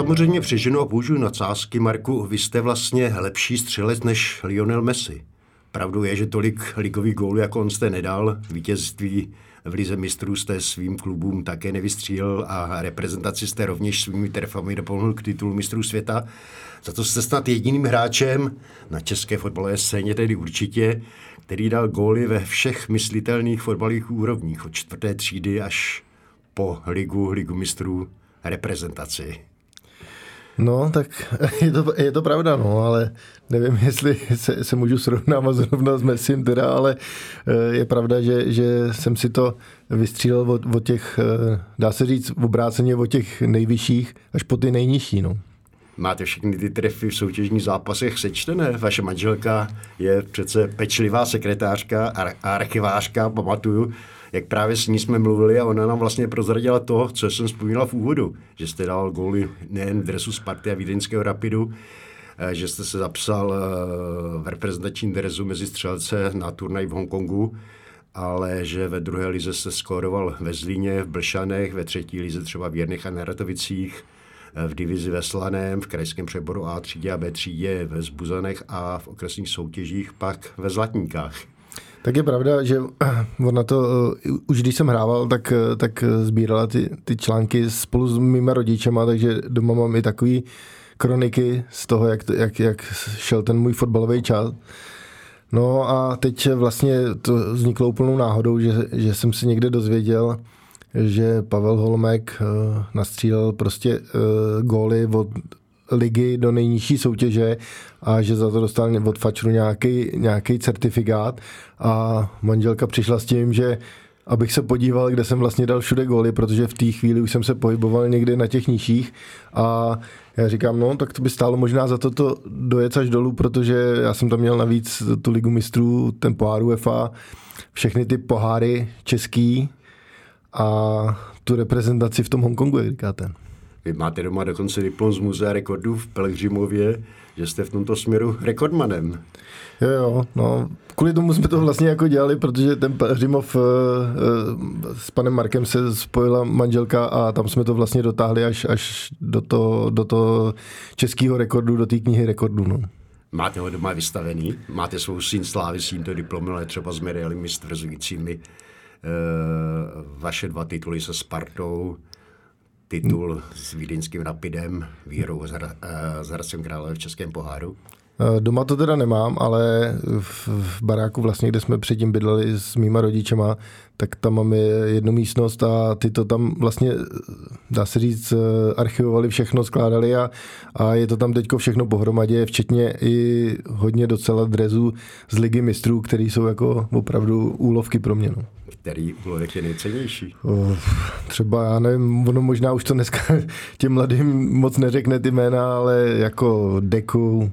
Samozřejmě přeženu a použiju nadsázky, Marku, vy jste vlastně lepší střelec než Lionel Messi. Pravdou je, že tolik ligových gólů, jako on jste nedal, vítězství v Lize mistrů jste svým klubům také nevystřílel a reprezentaci jste rovněž svými terfami doplnil k titulu mistrů světa. Za to jste snad jediným hráčem na české fotbalové scéně tedy určitě, který dal góly ve všech myslitelných fotbalových úrovních, od čtvrté třídy až po ligu, ligu mistrů, reprezentaci. No, tak je to, je to pravda, no, ale nevím, jestli se, se můžu srovnávat zrovna s Messim teda, ale eh, je pravda, že, že jsem si to vystřílel od, od těch, eh, dá se říct, obráceně od těch nejvyšších až po ty nejnižší, no. Máte všechny ty trefy v soutěžních zápasech sečtené? Vaše manželka je přece pečlivá sekretářka a archivářka, pamatuju, jak právě s ní jsme mluvili a ona nám vlastně prozradila to, co jsem vzpomínal v úvodu, že jste dal góly nejen v dresu Sparty a Vídeňského Rapidu, eh, že jste se zapsal eh, v reprezentačním dresu mezi střelce na turnaj v Hongkongu, ale že ve druhé lize se skóroval ve Zlíně, v Blšanech, ve třetí lize třeba v Jerných a Neratovicích, eh, v divizi ve Slaném, v krajském přeboru A třídě a B třídě ve Zbuzanech a v okresních soutěžích pak ve Zlatníkách. Tak je pravda, že on na to, uh, už když jsem hrával, tak, uh, tak sbírala ty, ty články spolu s mýma rodičema, takže doma mám i takový kroniky z toho, jak, to, jak, jak šel ten můj fotbalový čas. No a teď vlastně to vzniklo úplnou náhodou, že, že jsem si někde dozvěděl, že Pavel Holmek nastřílel prostě góly od ligy do nejnižší soutěže a že za to dostal od Fačru nějaký, nějaký certifikát a manželka přišla s tím, že abych se podíval, kde jsem vlastně dal všude góly, protože v té chvíli už jsem se pohyboval někde na těch nižších a já říkám, no, tak to by stálo možná za to to dojet až dolů, protože já jsem tam měl navíc tu ligu mistrů, ten pohár UEFA, všechny ty poháry český a tu reprezentaci v tom Hongkongu, jak říkáte. Vy máte doma dokonce diplom z muzea rekordů v Pelhřimově, že jste v tomto směru rekordmanem. Jo, jo, no. Kvůli tomu jsme to vlastně jako dělali, protože ten Pelhřimov uh, s panem Markem se spojila manželka a tam jsme to vlastně dotáhli až, až do toho do to českého rekordu, do té knihy rekordů. No. Máte ho doma vystavený? Máte svou syn slávy s tímto diplomem, ale třeba s medailemi stvrzujícími uh, vaše dva tituly se Spartou, titul s vídeňským Rapidem, výhrou s, s Hradcem Krále v Českém poháru? Eh, doma to teda nemám, ale v, v baráku vlastně, kde jsme předtím bydleli s mýma rodičema, tak tam máme jednu místnost a ty to tam vlastně, dá se říct, eh, archivovali všechno, skládali a, a je to tam teďko všechno pohromadě, včetně i hodně docela drezů z ligy mistrů, které jsou jako opravdu úlovky pro mě. No. Který úlovek je nejcennější? Třeba, já nevím, ono možná už to dneska těm mladým moc neřekne ty jména, ale jako Deku,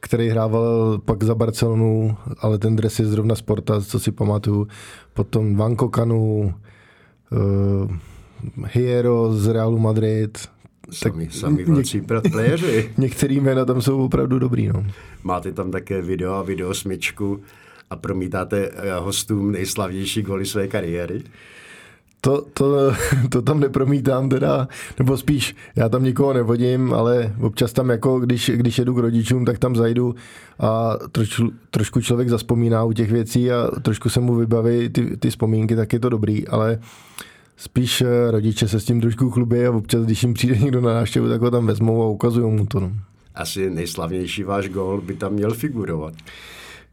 který hrával pak za Barcelonu, ale ten dres je zrovna Sporta, co si pamatuju. Potom Vanko Kanu, uh, Hiero z Realu Madrid. Sami, tak sami velcí něk- playeři. Některý jména tam jsou opravdu dobrý. No. Máte tam také video a video smyčku a promítáte eh, hostům nejslavnější goly své kariéry? To, to, to tam nepromítám teda, nebo spíš já tam nikoho nevodím, ale občas tam jako, když, když jedu k rodičům, tak tam zajdu a trošku, trošku člověk zaspomíná u těch věcí a trošku se mu vybaví ty, ty vzpomínky, tak je to dobrý, ale spíš eh, rodiče se s tím trošku chlubí a občas, když jim přijde někdo na návštěvu, tak ho tam vezmou a ukazují mu to. No. Asi nejslavnější váš gol by tam měl figurovat.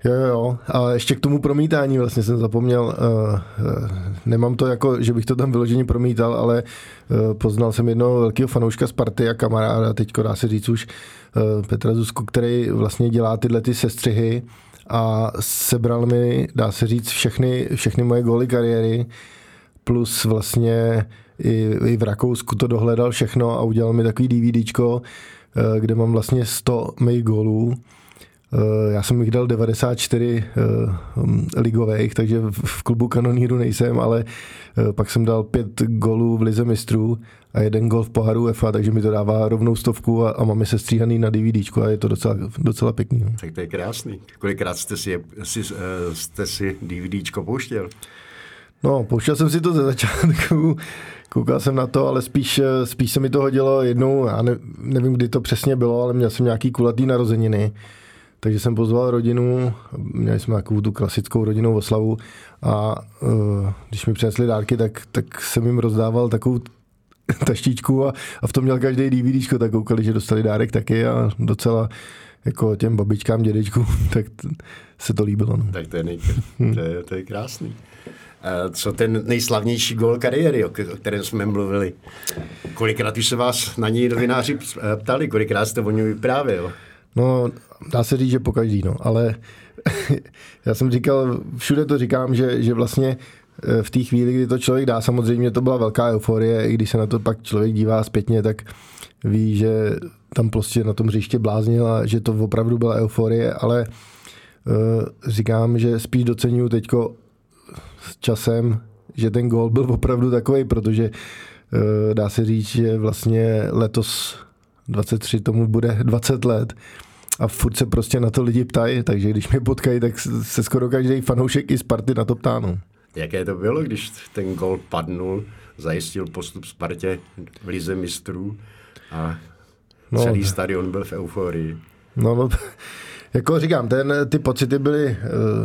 Jo, jo. A ještě k tomu promítání vlastně jsem zapomněl. Uh, uh, nemám to jako, že bych to tam vyloženě promítal, ale uh, poznal jsem jednoho velkého fanouška Sparty a kamaráda, teďko dá se říct už Petra Zuzku, který vlastně dělá tyhle ty sestřihy a sebral mi, dá se říct, všechny, všechny moje góly kariéry plus vlastně i, i v Rakousku to dohledal všechno a udělal mi takový DVDčko, eh, kde mám vlastně 100 mých gólů. Eh, já jsem jich dal 94 hm, ligových, takže v klubu kanoníru nejsem, ale pak jsem dal pět golů v lize mistrů a jeden gol v poháru UEFA, takže mi to dává rovnou stovku a, a máme se stříhaný na DVDčku a je to docela, docela pěkný. No. Tak to je krásný. Kolikrát jste si, si, jste si DVDčko pouštěl? No, pouštěl jsem si to ze začátku, koukal jsem na to, ale spíš, spíš se mi to hodilo jednou, já ne, nevím, kdy to přesně bylo, ale měl jsem nějaký kulatý narozeniny, takže jsem pozval rodinu, měli jsme takovou tu klasickou rodinnou oslavu a uh, když mi přinesli dárky, tak, tak jsem jim rozdával takovou taštičku a, a v tom měl každý DVD, tak koukali, že dostali dárek taky a docela jako těm babičkám, dědečkům, tak t- se to líbilo. No. Tak to je, nej, to je, to je krásný. Co ten nejslavnější gol kariéry, o kterém jsme mluvili? Kolikrát už se vás na něj novináři ptali, kolikrát jste o něm vyprávěl? No, dá se říct, že po každý, no, ale já jsem říkal, všude to říkám, že, že vlastně eh, v té chvíli, kdy to člověk dá, samozřejmě to byla velká euforie, i když se na to pak člověk dívá zpětně, tak ví, že tam prostě na tom hřiště bláznil a že to opravdu byla euforie, ale uh, říkám, že spíš docenuju teďko s časem, že ten gól byl opravdu takový, protože uh, dá se říct, že vlastně letos 23 tomu bude 20 let a furt se prostě na to lidi ptají, takže když mě potkají, tak se skoro každý fanoušek i Sparty na to ptá. No. Jaké to bylo, když ten gol padnul, zajistil postup Spartě v lize mistrů a no, celý stadion byl v euforii? No, no jako říkám, ten, ty pocity byly, eh,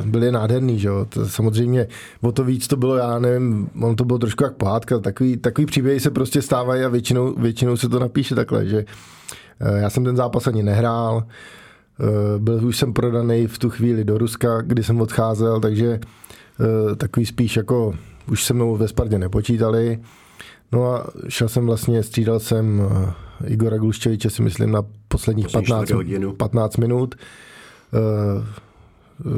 byly nádherný, že jo? To samozřejmě o to víc to bylo, já nevím, on to bylo trošku jak pohádka, takový, takový příběhy se prostě stávají a většinou, většinou se to napíše takhle, že já jsem ten zápas ani nehrál, eh, byl už jsem prodaný v tu chvíli do Ruska, kdy jsem odcházel, takže takový spíš jako už se mnou ve Spartě nepočítali. No a šel jsem vlastně, střídal jsem Igora Gluščeviče si myslím na posledních 15, 15 minut. Eh,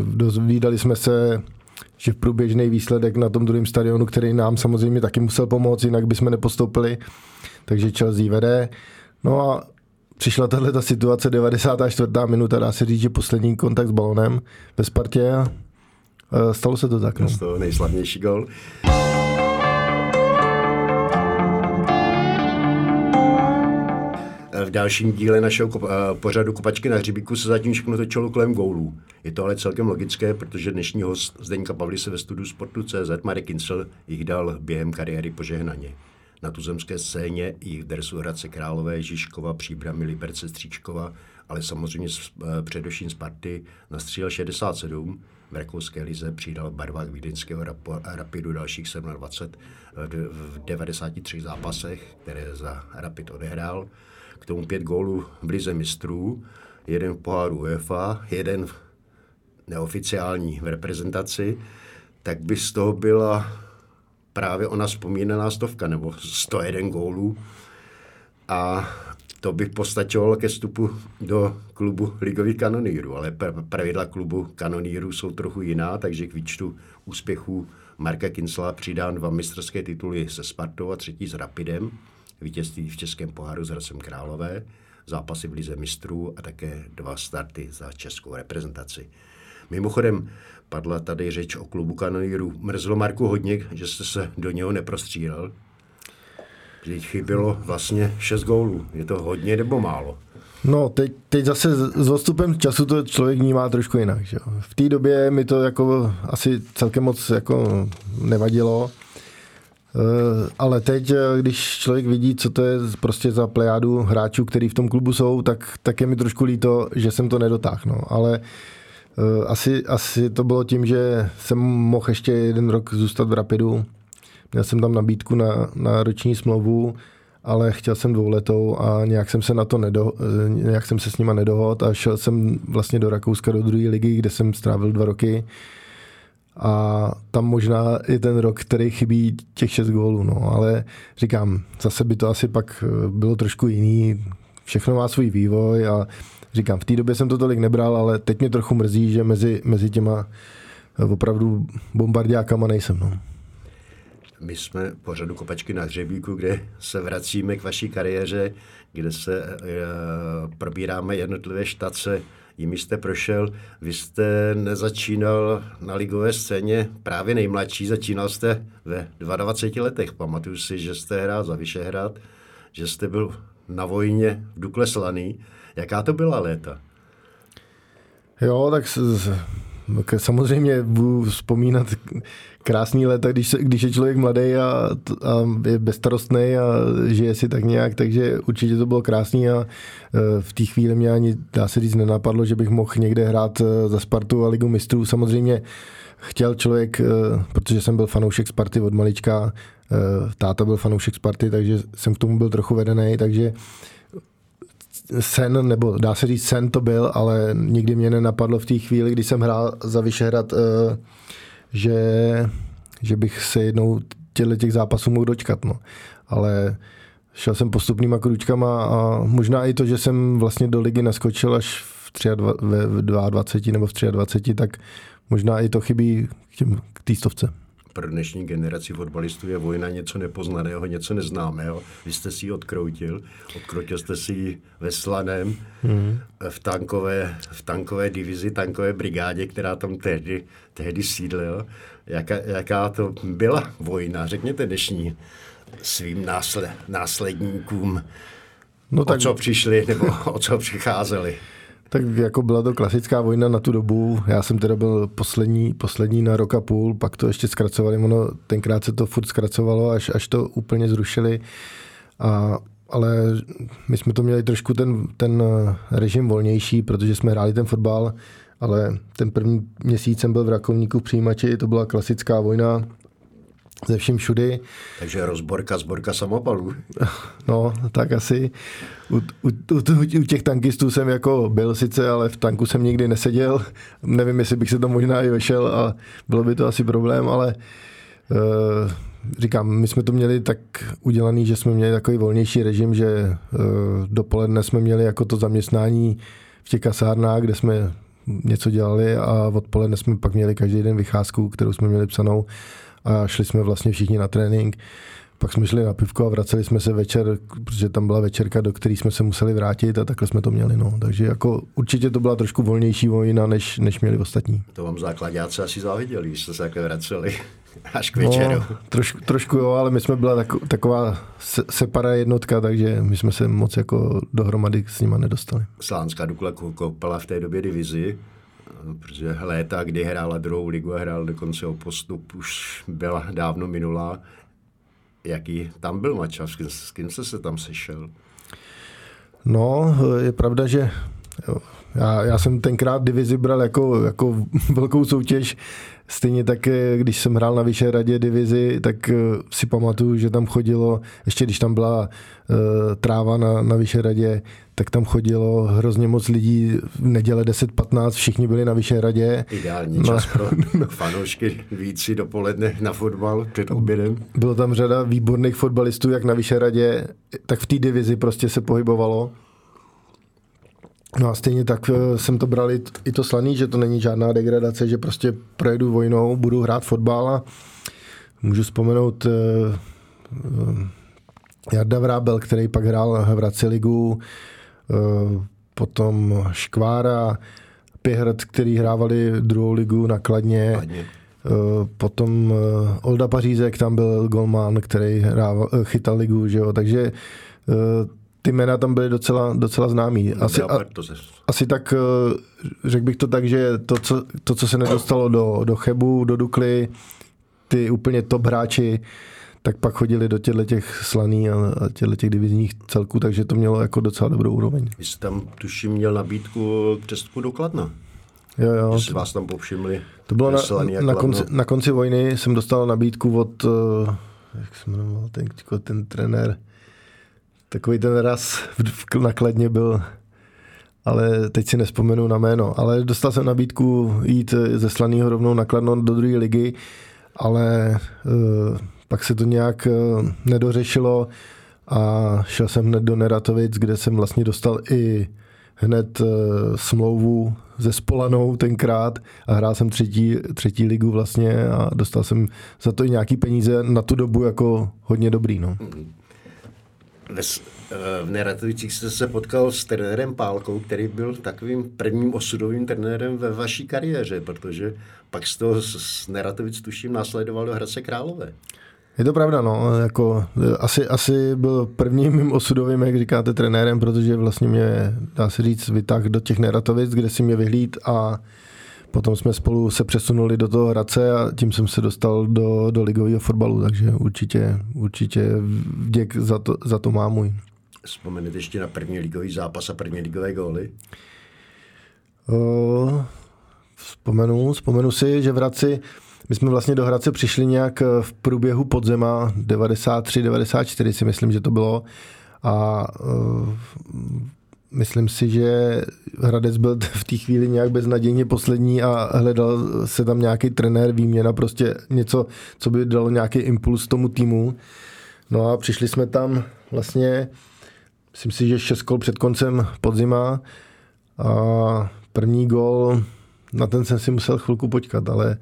dozvídali jsme se, že v průběžný výsledek na tom druhém stadionu, který nám samozřejmě taky musel pomoct, jinak bychom nepostoupili, takže Chelsea vede. No a přišla tahle ta situace, 94. minuta, dá se říct, že poslední kontakt s balonem ve Spartě a stalo se to tak. No. To nejslavnější gol. v dalším díle našeho eh, pořadu Kopačky na hřibíku se zatím všechno točilo kolem gólů. Je to ale celkem logické, protože dnešní host Zdeňka se ve studiu Sportu CZ Marek Kincel jich dal během kariéry požehnaně. Na tuzemské scéně jich v dresu Hradce Králové, Žižkova, Příbramy, Liberce, Stříčkova, ale samozřejmě eh, především Sparty nastřílel 67, v rakouské lize přidal v barvách vídeňského Rapidu dalších 27 eh, v 93 zápasech, které za Rapid odehrál. K tomu pět gólů v lize mistrů, jeden v poháru UEFA, jeden neoficiální v reprezentaci, tak by z toho byla právě ona vzpomínaná stovka, nebo 101 gólů. A to by postačovalo ke vstupu do klubu ligových kanonýrů, ale pravidla klubu kanonýrů jsou trochu jiná, takže k výčtu úspěchů Marka Kinsla přidán dva mistrovské tituly se Spartou a třetí s Rapidem vítězství v Českém poháru s Hradcem Králové, zápasy v Lize mistrů a také dva starty za českou reprezentaci. Mimochodem, padla tady řeč o klubu kanonýrů. Mrzlo Marku hodně, že jste se do něho neprostřídal. Vždyť chybělo vlastně 6 gólů. Je to hodně nebo málo? No, teď, teď zase s odstupem času to člověk vnímá trošku jinak. Že? V té době mi to jako asi celkem moc jako nevadilo. Eh, ale teď, eh, když člověk vidí, co to je prostě za plejádu hráčů, který v tom klubu jsou, tak, tak je mi trošku líto, že jsem to nedotáhl. No. Ale eh, asi, asi to bylo tím, že jsem mohl ještě jeden rok zůstat v Rapidu. Měl jsem tam nabídku na, na roční smlouvu, ale chtěl jsem dvouletou a nějak jsem se na to nedo, nějak jsem se s nima nedohod a šel jsem vlastně do Rakouska do druhé ligy, kde jsem strávil dva roky. A tam možná je ten rok, který chybí těch šest gólů, no, ale říkám, zase by to asi pak eh, bylo trošku jiný, všechno má svůj vývoj a říkám, v té době jsem to tolik nebral, ale teď mě trochu mrzí, že mezi, mezi těma eh, opravdu bombardiákama nejsem, no. my jsme pořadu Kopačky na hřebíku, kde se vracíme k vaší kariéře, kde se e, probíráme jednotlivé štace, jimi jste prošel. Vy jste nezačínal na ligové scéně právě nejmladší, začínal jste ve 22 letech. Pamatuju si, že jste hrál za Vyšehrad, že jste byl na vojně v Dukle Slaný. Jaká to byla léta? Jo, tak samozřejmě budu vzpomínat krásný léta, když, když je člověk mladý a, a je bezstarostný a žije si tak nějak, takže určitě to bylo krásný a e, v té chvíli mě ani, dá se říct, nenapadlo, že bych mohl někde hrát e, za Spartu a Ligu mistrů. Samozřejmě chtěl člověk, e, protože jsem byl fanoušek Sparty od malička, táta byl fanoušek Sparty, takže jsem k tomu byl trochu vedený, takže sen, nebo dá se říct sen to byl, ale nikdy mě nenapadlo v té chvíli, kdy jsem hrál za Vyšehrad, eh, že, že bych se jednou těchto těch zápasů mohl dočkat. No. Ale šel jsem postupnýma kručkama a možná i to, že jsem vlastně do ligy naskočil až v 23, ve 22 nebo v 23, tak možná i to chybí k té stovce pro dnešní generaci fotbalistů je vojna něco nepoznaného, něco neznámého. Vy jste si ji odkroutil, odkroutil jste si ji ve Slaném, mm. v, tankové, v tankové divizi, tankové brigádě, která tam tehdy, tehdy sídlila. Jaká, jaká to byla vojna? Řekněte dnešní svým násle, následníkům, no tak... o co přišli nebo o co přicházeli. Tak jako byla to klasická vojna na tu dobu. Já jsem teda byl poslední, poslední na rok a půl, pak to ještě zkracovali. Ono, tenkrát se to furt zkracovalo, až, až to úplně zrušili. A, ale my jsme to měli trošku ten, ten režim volnější, protože jsme hráli ten fotbal, ale ten první měsíc jsem byl v Rakovníku v přijímači, to byla klasická vojna, ze vším všudy. Takže rozborka, zborka samopalů. No, tak asi. U, u, u, u těch tankistů jsem jako byl sice, ale v tanku jsem nikdy neseděl. Nevím, jestli bych se to možná i vešel a bylo by to asi problém, ale uh, říkám, my jsme to měli tak udělaný, že jsme měli takový volnější režim, že uh, dopoledne jsme měli jako to zaměstnání v těch kasárnách, kde jsme něco dělali a odpoledne jsme pak měli každý den vycházku, kterou jsme měli psanou a šli jsme vlastně všichni na trénink. Pak jsme šli na pivko a vraceli jsme se večer, protože tam byla večerka, do které jsme se museli vrátit a takhle jsme to měli. No. Takže jako určitě to byla trošku volnější vojna, než, než měli ostatní. To vám základáci asi záviděli, když jste se takhle vraceli až k večeru. No, trošku, trošku jo, ale my jsme byla tak, taková se, separa jednotka, takže my jsme se moc jako dohromady s nima nedostali. Slánská Dukla koupala v té době divizi, protože léta, kdy hrála druhou ligu a hrál dokonce o postup, už byla dávno minulá. Jaký tam byl mač a s kým, jste se tam sešel? No, je pravda, že já, já jsem tenkrát divizi bral jako, jako velkou soutěž. Stejně tak, když jsem hrál na vyšší radě divizi, tak eh, si pamatuju, že tam chodilo, ještě když tam byla uh, tráva na, na vyšší radě, tak tam chodilo hrozně moc lidí v neděle 10-15, všichni byli na vyšší radě. Ideální čas pro no, fanoušky víc dopoledne na fotbal před obědem. Bylo tam řada výborných fotbalistů, jak na vyšší radě, tak v té divizi prostě se pohybovalo. No a stejně tak eh, jsem to bral i to slaný, že to není žádná degradace, že prostě projedu vojnou, budu hrát fotbal a můžu vzpomenout uh, uh, Jarda Vrábel, který pak hrál v Hradci ligu, potom Škvára, Pěhrt, který hrávali druhou ligu na Kladně. Kladně. Potom Olda Pařízek, tam byl golman, který hrával, chytal ligu, že jo? takže ty jména tam byly docela, docela známý. Asi, a, asi tak, eh, řekl bych to tak, že to, co, to, co se nedostalo do, do Chebu, do Dukly, ty úplně top hráči, tak pak chodili do těchto těch slaný a, a těchto těch divizních celků, takže to mělo jako docela dobrou úroveň. Vy jste tam tuším měl nabídku k přestupu do Kladna. Jo, jo. Že si vás tam povšimli. To bylo na, na, konci, na konci vojny, jsem dostal nabídku od, eh, jak se jmenoval ten, ten trenér, Takový ten raz v nakladně byl, ale teď si nespomenu na jméno. Ale dostal jsem nabídku jít ze Slaného rovnou nakladno do druhé ligy, ale uh, pak se to nějak uh, nedořešilo a šel jsem hned do Neratovic, kde jsem vlastně dostal i hned uh, smlouvu ze Spolanou tenkrát a hrál jsem třetí, třetí ligu vlastně a dostal jsem za to i nějaký peníze na tu dobu jako hodně dobrý. No. Ve, v Neratovicích jste se potkal s trenérem Pálkou, který byl takovým prvním osudovým trenérem ve vaší kariéře, protože pak z toho z Neratovic tuším následoval do Hradce Králové. Je to pravda, no, jako asi, asi byl prvním mým osudovým, jak říkáte, trenérem, protože vlastně mě, dá se říct, vytáhl do těch Neratovic, kde si mě vyhlíd a potom jsme spolu se přesunuli do toho Hradce a tím jsem se dostal do, do ligového fotbalu, takže určitě, určitě vděk za to, za to má můj. Vzpomenete ještě na první ligový zápas a první ligové góly? O, vzpomenu, vzpomenu si, že v Hradci my jsme vlastně do Hradce přišli nějak v průběhu podzema 93, 94 si myslím, že to bylo a uh, myslím si, že Hradec byl v té chvíli nějak beznadějně poslední a hledal se tam nějaký trenér, výměna, prostě něco, co by dalo nějaký impuls tomu týmu. No a přišli jsme tam vlastně myslím si, že šest kol před koncem podzima a první gol, na ten jsem si musel chvilku počkat, ale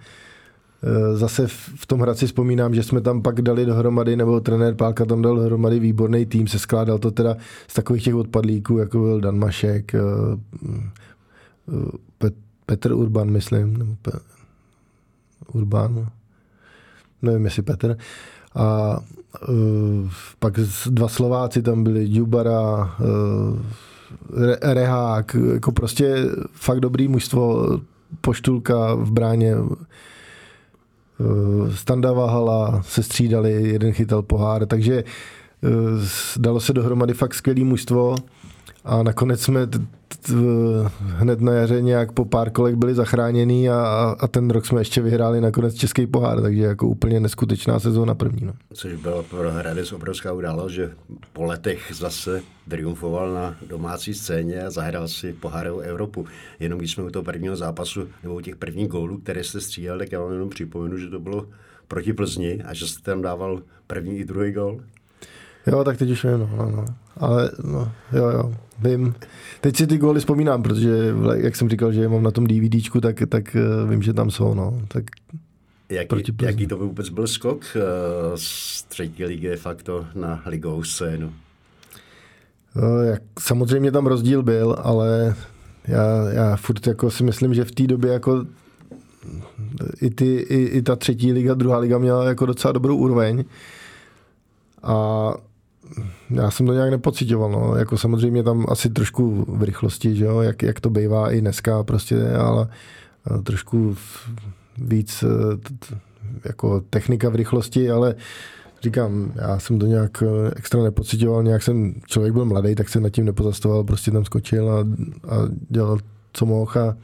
zase v tom Hradci vzpomínám, že jsme tam pak dali dohromady, nebo trenér Pálka tam dal dohromady výborný tým, se skládal to teda z takových těch odpadlíků, jako byl Dan Mašek, e, e, Petr Urban, myslím, nebo Pe- Urban, nevím, jestli Petr. A pak dva Slováci tam byli, Dubara, uh, Rehák, jako prostě fakt dobrý mužstvo, Poštulka v bráně, Standa Vahala se střídali, jeden chytal pohár, takže uh, dalo se dohromady fakt skvělý mužstvo a nakonec jsme t- t- hned na jaře nějak po pár kolek byli zachráněni a, a ten rok jsme ještě vyhráli nakonec Český pohár, takže jako úplně neskutečná sezóna první. No. Což byla pro Hradec obrovská událost, že po letech zase triumfoval na domácí scéně a zahrál si pohárovou Evropu. Jenom když jsme u toho prvního zápasu nebo u těch prvních gólů, které jste stříhal, tak já vám jenom připomenu, že to bylo proti Plzni a že jste tam dával první i druhý gól. Jo, tak teď už vím, no, no, no. Ale no, jo, jo, vím. Teď si ty góly vzpomínám, protože jak jsem říkal, že je mám na tom DVDčku, tak, tak uh, vím, že tam jsou, no. Tak jaký, jaký to vůbec byl skok uh, z třetí ligy facto na ligovou scénu? Uh, jak, samozřejmě tam rozdíl byl, ale já, já furt jako si myslím, že v té době jako i, ty, i, i ta třetí liga, druhá liga měla jako docela dobrou úroveň. A já jsem to nějak nepocitoval, no. jako samozřejmě tam asi trošku v rychlosti, že jo? Jak, jak to bývá i dneska prostě, ale trošku víc jako technika v rychlosti, ale říkám, já jsem to nějak extra nepocitoval, nějak jsem, člověk byl mladý, tak se nad tím nepozastoval, prostě tam skočil a, a dělal, co mohl a,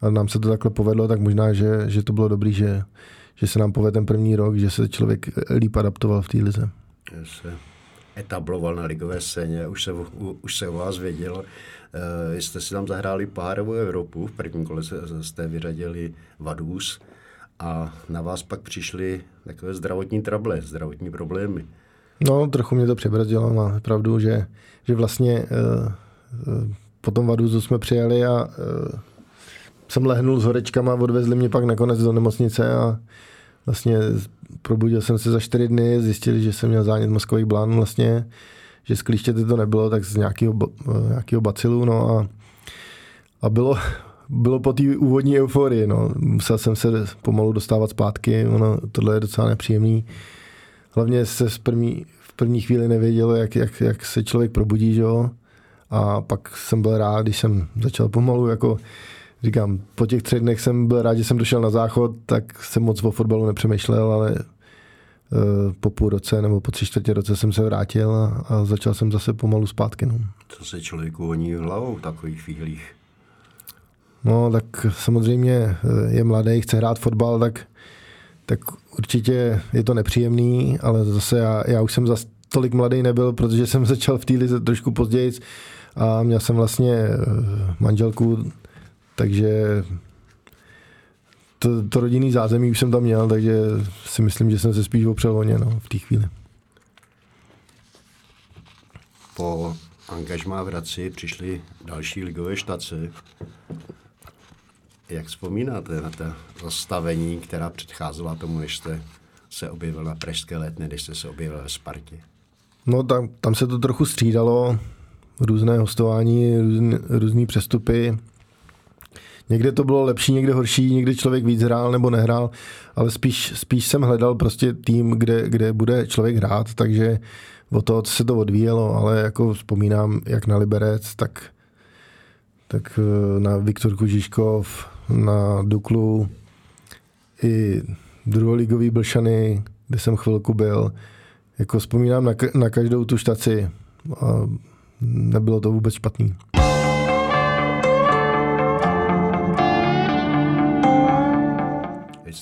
a nám se to takhle povedlo, tak možná, že, že to bylo dobrý, že, že se nám povedl ten první rok, že se člověk líp adaptoval v té lize. Yes etabloval na ligové scéně, už se, u, už se o vás věděl. E, jste si tam zahráli párovou Evropu, v prvním kole jste vyřadili Vadus a na vás pak přišly takové zdravotní trable, zdravotní problémy. No, trochu mě to přebrzdilo, má pravdu, že, že vlastně e, po tom Vaduzu jsme přijeli a e, jsem lehnul s horečkama, odvezli mě pak nakonec do nemocnice a vlastně probudil jsem se za čtyři dny, zjistili, že jsem měl zánět mozkových blán vlastně, že z klíštěte to nebylo, tak z nějakého, nějakého bacilu, no a, a bylo, bylo po té úvodní euforii, no. Musel jsem se pomalu dostávat zpátky, ono, tohle je docela nepříjemný. Hlavně se v první, v první chvíli nevědělo, jak, jak, jak se člověk probudí, že jo. A pak jsem byl rád, když jsem začal pomalu jako říkám, po těch třech dnech jsem byl rád, že jsem došel na záchod, tak jsem moc o fotbalu nepřemýšlel, ale uh, po půl roce nebo po tři čtvrtě roce jsem se vrátil a, a začal jsem zase pomalu zpátky. No. Co se člověku voní hlavou v takových chvílích? No, tak samozřejmě eh, je mladý, chce hrát fotbal, tak, tak určitě je to nepříjemný, ale zase já, já už jsem zase tolik mladý nebyl, protože jsem začal v té lize trošku později a měl jsem vlastně eh, manželku takže to, to rodinný zázemí už jsem tam měl, takže si myslím, že jsem se spíš opřel o ně no, v té chvíli. Po angažmá v Hradci přišly další ligové štace. Jak vzpomínáte na ta zastavení, která předcházela tomu, než jste se objevil na Pražské letné, než jste se objevil ve Spartě? No tam, tam se to trochu střídalo, různé hostování, různý přestupy. Někde to bylo lepší, někde horší, někde člověk víc hrál nebo nehrál, ale spíš, spíš jsem hledal prostě tým, kde, kde bude člověk hrát, takže o to se to odvíjelo, ale jako vzpomínám jak na Liberec, tak, tak eh, na Viktorku Žižkov, na Duklu, i druholigový Blšany, kde jsem chvilku byl. Jako vzpomínám na, na každou tu štaci a nebylo to vůbec špatný.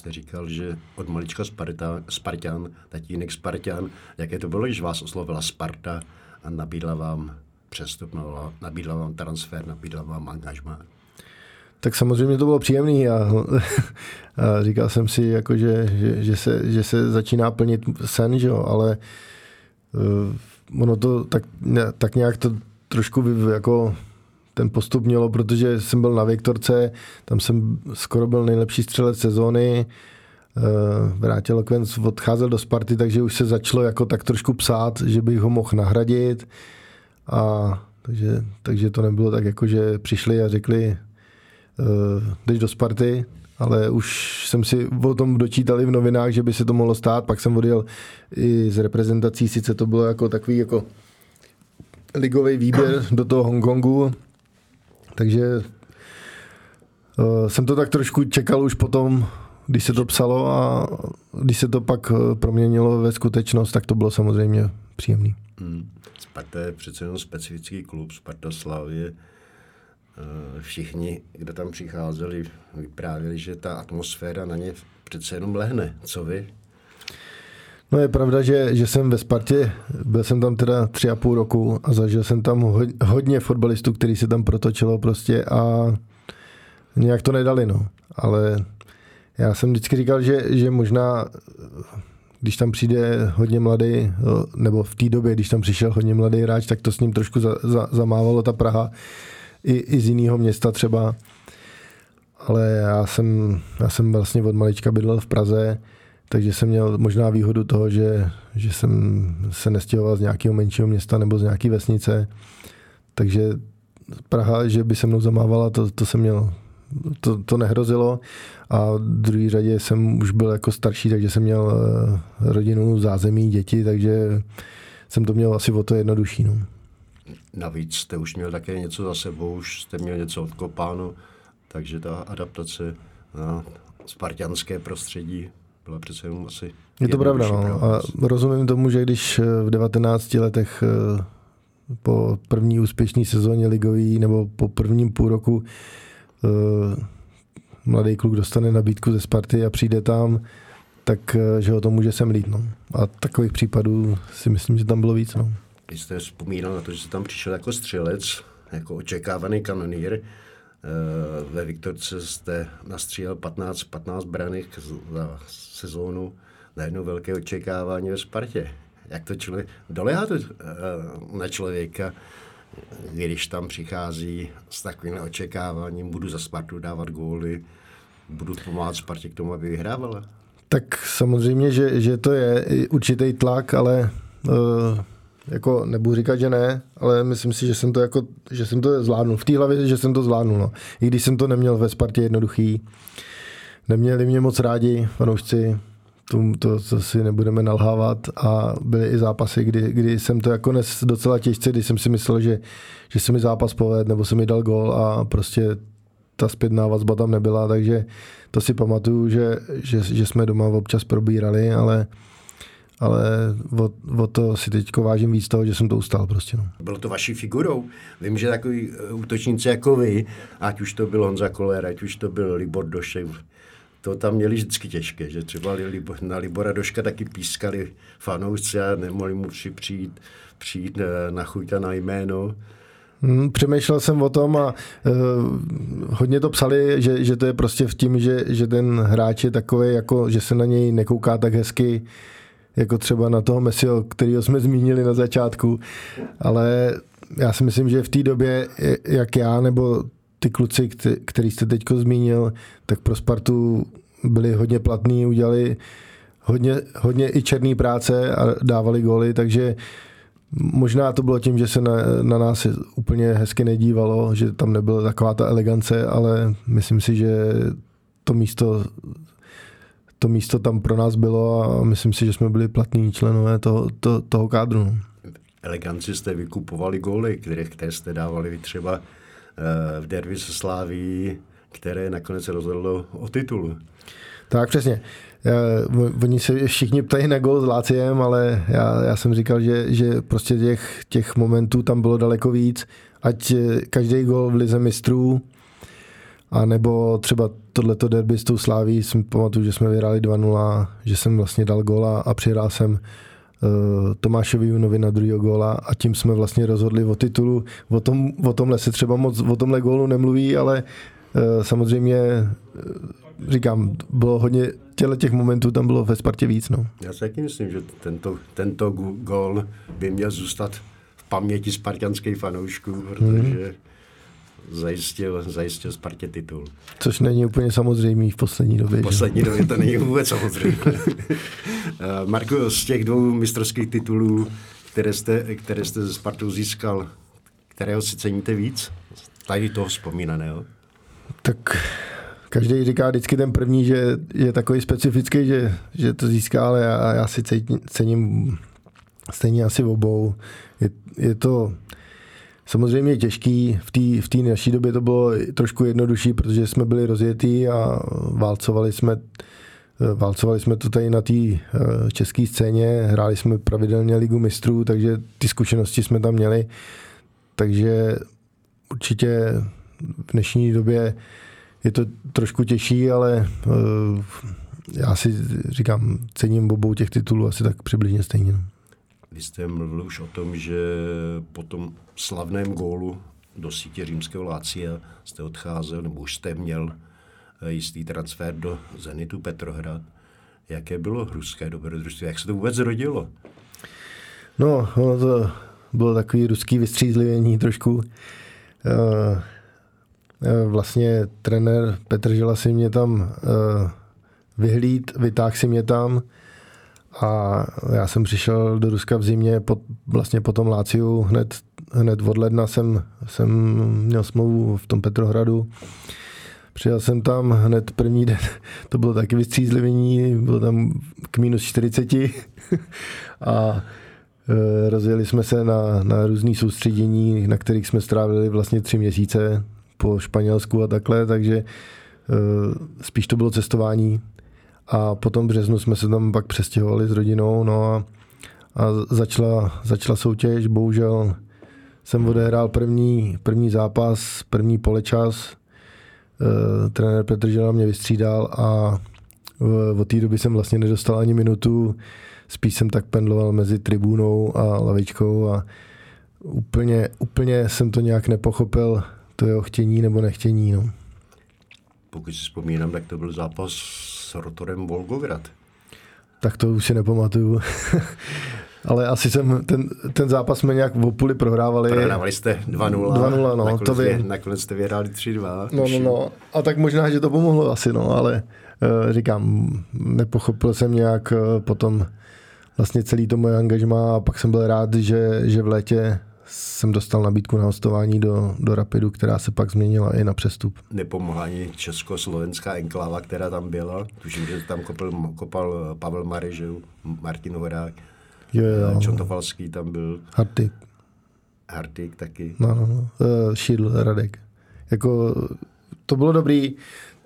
Jste říkal, že od malička Sparta, Spartan, tatínek Spartan, jaké to bylo, když vás oslovila Sparta a nabídla vám přestup, no, nabídla vám transfer, nabídla vám angažmá? Tak samozřejmě to bylo příjemný a, a říkal jsem si, jako, že, že, že, se, že se začíná plnit sen, že jo, ale uh, ono to tak, tak nějak to trošku jako ten postup mělo, protože jsem byl na Viktorce, tam jsem skoro byl nejlepší střelec sezóny, uh, vrátil Lokvenc, odcházel do Sparty, takže už se začalo jako tak trošku psát, že bych ho mohl nahradit. A takže, takže to nebylo tak jako, že přišli a řekli, uh, jdeš do Sparty, ale už jsem si o tom dočítal i v novinách, že by se to mohlo stát, pak jsem odjel i z reprezentací, sice to bylo jako takový jako ligový výběr do toho Hongkongu, takže uh, jsem to tak trošku čekal už potom, když se to psalo a když se to pak proměnilo ve skutečnost, tak to bylo samozřejmě příjemný. Hmm. Sparta je přece jenom specifický klub, Sparta Eh, všichni, kdo tam přicházeli, vyprávěli, že ta atmosféra na ně přece jenom lehne. Co vy? No je pravda, že, že jsem ve Spartě, byl jsem tam teda tři a půl roku a zažil jsem tam hodně fotbalistů, který se tam protočilo prostě a nějak to nedali, no. Ale já jsem vždycky říkal, že, že možná když tam přijde hodně mladý, nebo v té době, když tam přišel hodně mladý hráč, tak to s ním trošku za, za, zamávalo ta Praha i, i z jiného města třeba. Ale já jsem, já jsem vlastně od malička bydlel v Praze, takže jsem měl možná výhodu toho, že, že jsem se nestěhoval z nějakého menšího města nebo z nějaké vesnice. Takže Praha, že by se mnou zamávala, to, to jsem měl, to, to nehrozilo. A v druhé řadě jsem už byl jako starší, takže jsem měl eh, rodinu, zázemí, děti, takže jsem to měl asi o to jednodušší. No. Navíc jste už měl také něco za sebou, už jste měl něco odkopáno, takže ta adaptace na spartianské prostředí byla přece jenom asi... Je to pravda, no. A rozumím tomu, že když eh, v 19 letech eh, po první úspěšné sezóně ligový nebo po prvním půl roku eh, mladý kluk dostane nabídku ze Sparty a přijde tam, tak že ho to může semlít. No. A takových případů si myslím, že tam bylo víc. No. Vy jste vzpomínal na to, že jste tam přišel jako střelec, jako očekávaný kanonýr. Eh, ve Viktorce jste nastřílel 15, 15 braných za sezónu na jedno velké očekávání ve Spartě. Jak to člověk, dolehá to eh, na člověka, když tam přichází s takovým očekáváním, budu za Spartu dávat góly, budu pomáhat Spartě k tomu, aby vyhrávala? Tak samozřejmě, že, že to je určitý tlak, ale uh jako nebudu říkat, že ne, ale myslím si, že jsem to jako, že jsem to zvládnul. V té hlavě, že jsem to zvládnul. No. I když jsem to neměl ve Spartě jednoduchý, neměli mě moc rádi fanoušci, to, to, to si nebudeme nalhávat a byly i zápasy, kdy, kdy jsem to jako nes docela těžce, kdy jsem si myslel, že, že se mi zápas poved, nebo se mi dal gol a prostě ta zpětná vazba tam nebyla, takže to si pamatuju, že, že, že jsme doma občas probírali, ale ale o, o to si teď vážím víc toho, že jsem to ustal prostě. No. Bylo to vaší figurou. Vím, že takový eh, útočníci jako vy, ať už to byl Honza Koller, ať už to byl Libor Došek, to tam měli vždycky těžké, že třeba na Libora Doška taky pískali fanoušci a nemohli mu si přijít, přijít eh, na chuť a na jméno. Hmm, přemýšlel jsem o tom a uh, hodně to psali, že, že to je prostě v tím, že, že ten hráč je takový, jako, že se na něj nekouká tak hezky, jako třeba na toho Messiho, kterého jsme zmínili na začátku, ale já si myslím, že v té době, jak já nebo ty kluci, který jste teď zmínil, tak pro Spartu byli hodně platní, udělali hodně, hodně i černý práce a dávali góly, takže možná to bylo tím, že se na, na nás úplně hezky nedívalo, že tam nebyla taková ta elegance, ale myslím si, že to místo to místo tam pro nás bylo a myslím si, že jsme byli platní členové toho, to, toho kádru. No. Eleganci jste vykupovali góly, které, které jste dávali třeba eh, v derby se Sláví, které nakonec rozhodlo o titulu. Tak přesně. Oni se všichni ptají na gol s Láciem, ale já, já jsem říkal, že, že prostě těch, těch momentů tam bylo daleko víc. Ať eh, každý gol v lize mistrů, a nebo třeba tohleto derby s tou Sláví, si pamatuju, že jsme vyhráli 2-0, že jsem vlastně dal gola a přihrál jsem uh, Tomášovi Junovi na druhého góla a tím jsme vlastně rozhodli o titulu. O, tom, o tomhle se třeba moc o tomhle gólu nemluví, ale uh, samozřejmě uh, říkám, bylo hodně těle těch momentů tam bylo ve Spartě víc. No. Já si taky myslím, že tento, tento gól by měl zůstat v paměti spartianských fanoušků, protože hmm zajistil, zajistil Spartě titul. Což není úplně samozřejmý v poslední době. V poslední době to není vůbec samozřejmé. Eh, Marko, z těch dvou mistrovských titulů, které jste, které jste ze Spartou získal, kterého si ceníte víc? Tady toho vzpomínaného. Tak každý říká vždycky ten první, že je takový specifický, že, že to získá, ale já, já si cením stejně asi obou. Je, je to samozřejmě těžký. V té v naší době to bylo trošku jednodušší, protože jsme byli rozjetí a válcovali jsme Válcovali jsme to tady na té eh, české scéně, hráli jsme pravidelně ligu mistrů, takže ty zkušenosti jsme tam měli. Takže určitě v dnešní době je to trošku těžší, ale eh, já si říkám, cením obou těch titulů asi tak přibližně stejně. Vy jste mluvil už o tom, že po tom slavném gólu do sítě římského Lácia jste odcházel, nebo už jste měl eh, jistý transfer do Zenitu Petrohrad. Jaké bylo ruské dobrodružství? Jak se to vůbec rodilo? No, ono to bylo takový ruský vystřízlivění trošku. Eh, eh, vlastně trenér Petr Žila si mě tam vyhlíd, vytáhl si mě tam, a já jsem přišel do Ruska v zimě, pod, vlastně po tom Láciu, hned, hned od ledna jsem, jsem měl smlouvu v tom Petrohradu. Přijel jsem tam hned první den, to bylo taky vystřízlivění, bylo tam k minus 40 a e, rozjeli jsme se na, na různý soustředění, na kterých jsme strávili vlastně tři měsíce po Španělsku a takhle, takže e, spíš to bylo cestování a potom v březnu jsme se tam pak přestěhovali s rodinou, no a, a začala, začala soutěž, bohužel jsem odehrál první, první zápas, první polečas, e, trenér Petr Žela mě vystřídal a v, od té doby jsem vlastně nedostal ani minutu, spíš jsem tak pendloval mezi tribunou a lavičkou a úplně, úplně jsem to nějak nepochopil, to jeho chtění nebo nechtění. No. Pokud si vzpomínám, tak to byl zápas s rotorem Volgograd. Tak to už si nepamatuju. Ale asi jsem, ten, ten zápas jsme nějak v půli prohrávali. Prohrávali jste 2-0. 2-0, no, nakonec to. Vě, nakonec jste vyhráli 3-2. No, no, no. A tak možná, že to pomohlo asi, no, ale uh, říkám, nepochopil jsem nějak uh, potom vlastně celý to moje angažma a pak jsem byl rád, že, že v létě jsem dostal nabídku na hostování do, do Rapidu, která se pak změnila i na přestup. Nepomohla ani československá enkláva, která tam byla. Tuším, že tam kopal, kopal Pavel Marežev, Martin Horák, jo, jo. Čontofalský tam byl. Hartik. Hartik taky. No, no, no. Uh, Šídl, Radek. Jako, to bylo dobrý.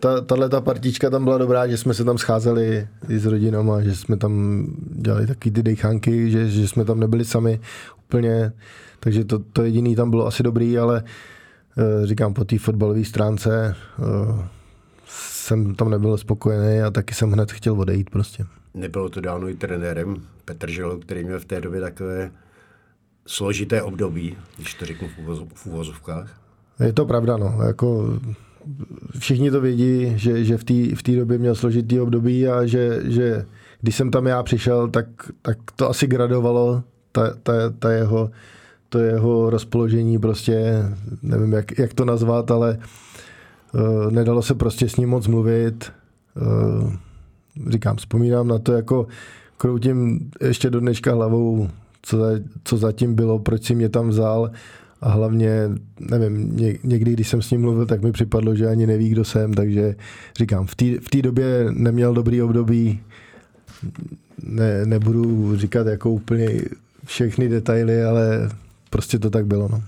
Ta, tahle ta partička tam byla dobrá, že jsme se tam scházeli i s rodinama, že jsme tam dělali taky ty dejchánky, že, že jsme tam nebyli sami úplně. Takže to, to jediný tam bylo asi dobrý, ale eh, říkám, po té fotbalové stránce eh, jsem tam nebyl spokojený a taky jsem hned chtěl odejít prostě. Nebylo to dáno i trenérem Petr Žilo, který měl v té době takové složité období, když to řeknu v úvozovkách? Je to pravda, no. Jako všichni to vědí, že, že v té v době měl složitý období a že, že když jsem tam já přišel, tak, tak to asi gradovalo, ta, ta, ta jeho, to jeho rozpoložení prostě, nevím, jak, jak to nazvat, ale uh, nedalo se prostě s ním moc mluvit. Uh, říkám, vzpomínám na to, jako kroutím ještě do dneška hlavou, co, co zatím bylo, proč si mě tam vzal a hlavně, nevím, někdy, když jsem s ním mluvil, tak mi připadlo, že ani neví, kdo jsem, takže říkám, v té době neměl dobrý období, ne, nebudu říkat jako úplně všechny detaily, ale prostě to tak bylo. No.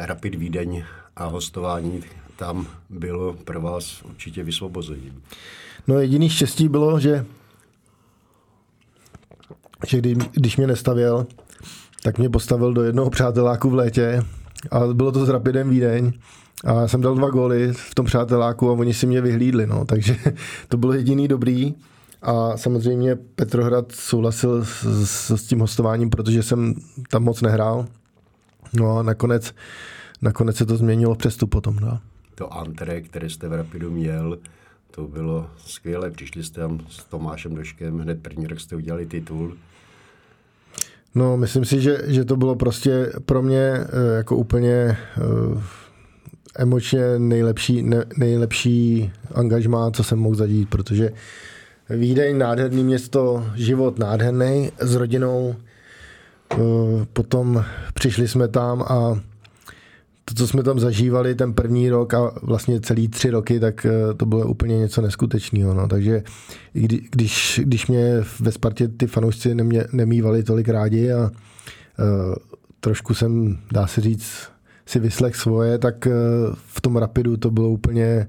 Rapid Vídeň a hostování tam bylo pro vás určitě vysvobození. No jediný štěstí bylo, že, že kdy, když mě nestavěl, tak mě postavil do jednoho přáteláku v létě a bylo to s Rapidem Vídeň a jsem dal dva góly v tom přáteláku a oni si mě vyhlídli, no, takže to bylo jediný dobrý. A samozřejmě Petrohrad souhlasil s, s, tím hostováním, protože jsem tam moc nehrál. No a nakonec, nakonec se to změnilo přestup potom. No. To antre, které jste v Rapidu měl, to bylo skvělé. Přišli jste tam s Tomášem Doškem, hned první rok jste udělali titul. No, myslím si, že, že to bylo prostě pro mě eh, jako úplně uh, emočně nejlepší, ne, nejlepší angažmá, co jsem mohl zadít, protože Vídeň, nádherný město, život nádherný s rodinou. Uh, potom přišli jsme tam a to, co jsme tam zažívali ten první rok a vlastně celý tři roky, tak eh, to bylo úplně něco neskutečného. No. Takže kdy, když, když mě ve Spartě ty fanoušci nemě, nemývali tolik rádi a uh, trošku jsem, dá se říct, si vyslech svoje, tak uh, v tom Rapidu to bylo úplně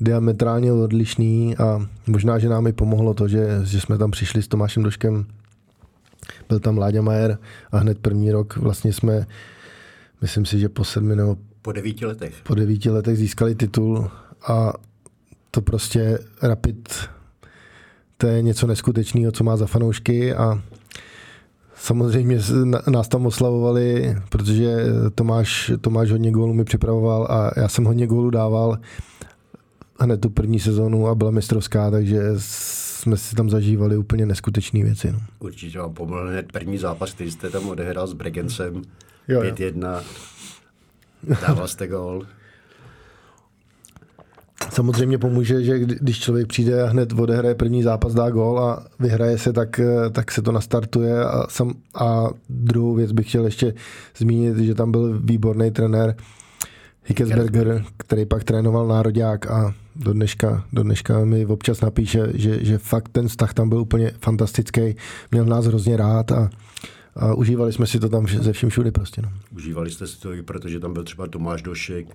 diametrálně odlišný a možná, že nám i pomohlo to, že, že jsme tam přišli s Tomášem Doškem, byl tam Láďa Majer a hned první rok vlastně jsme myslím si, že po sedmi nebo po devíti letech. Po devíti letech získali titul a to prostě Rapid, to je něco neskutečného, co má za fanoušky a samozřejmě nás tam oslavovali, protože Tomáš, Tomáš hodně gólů mi připravoval a já jsem hodně gólů dával hned tu první sezónu a byla mistrovská, takže jsme si tam zažívali úplně neskutečné věci. No. Určitě vám pomohl hned první zápas, který jste tam odehrál s Bregencem 5-1. Dával jste gól. Samozřejmě pomůže, že když člověk přijde a hned odehraje první zápas, dá gól a vyhraje se, tak, tak se to nastartuje. A, sam, a druhou věc bych chtěl ještě zmínit, že tam byl výborný trenér Hickesberger, který pak trénoval národák a do dneška, do dneška mi občas napíše, že, že fakt ten vztah tam byl úplně fantastický, měl nás hrozně rád a, a užívali jsme si to tam ze vším všude prostě. No. Užívali jste si to i protože tam byl třeba Tomáš Došek, uh,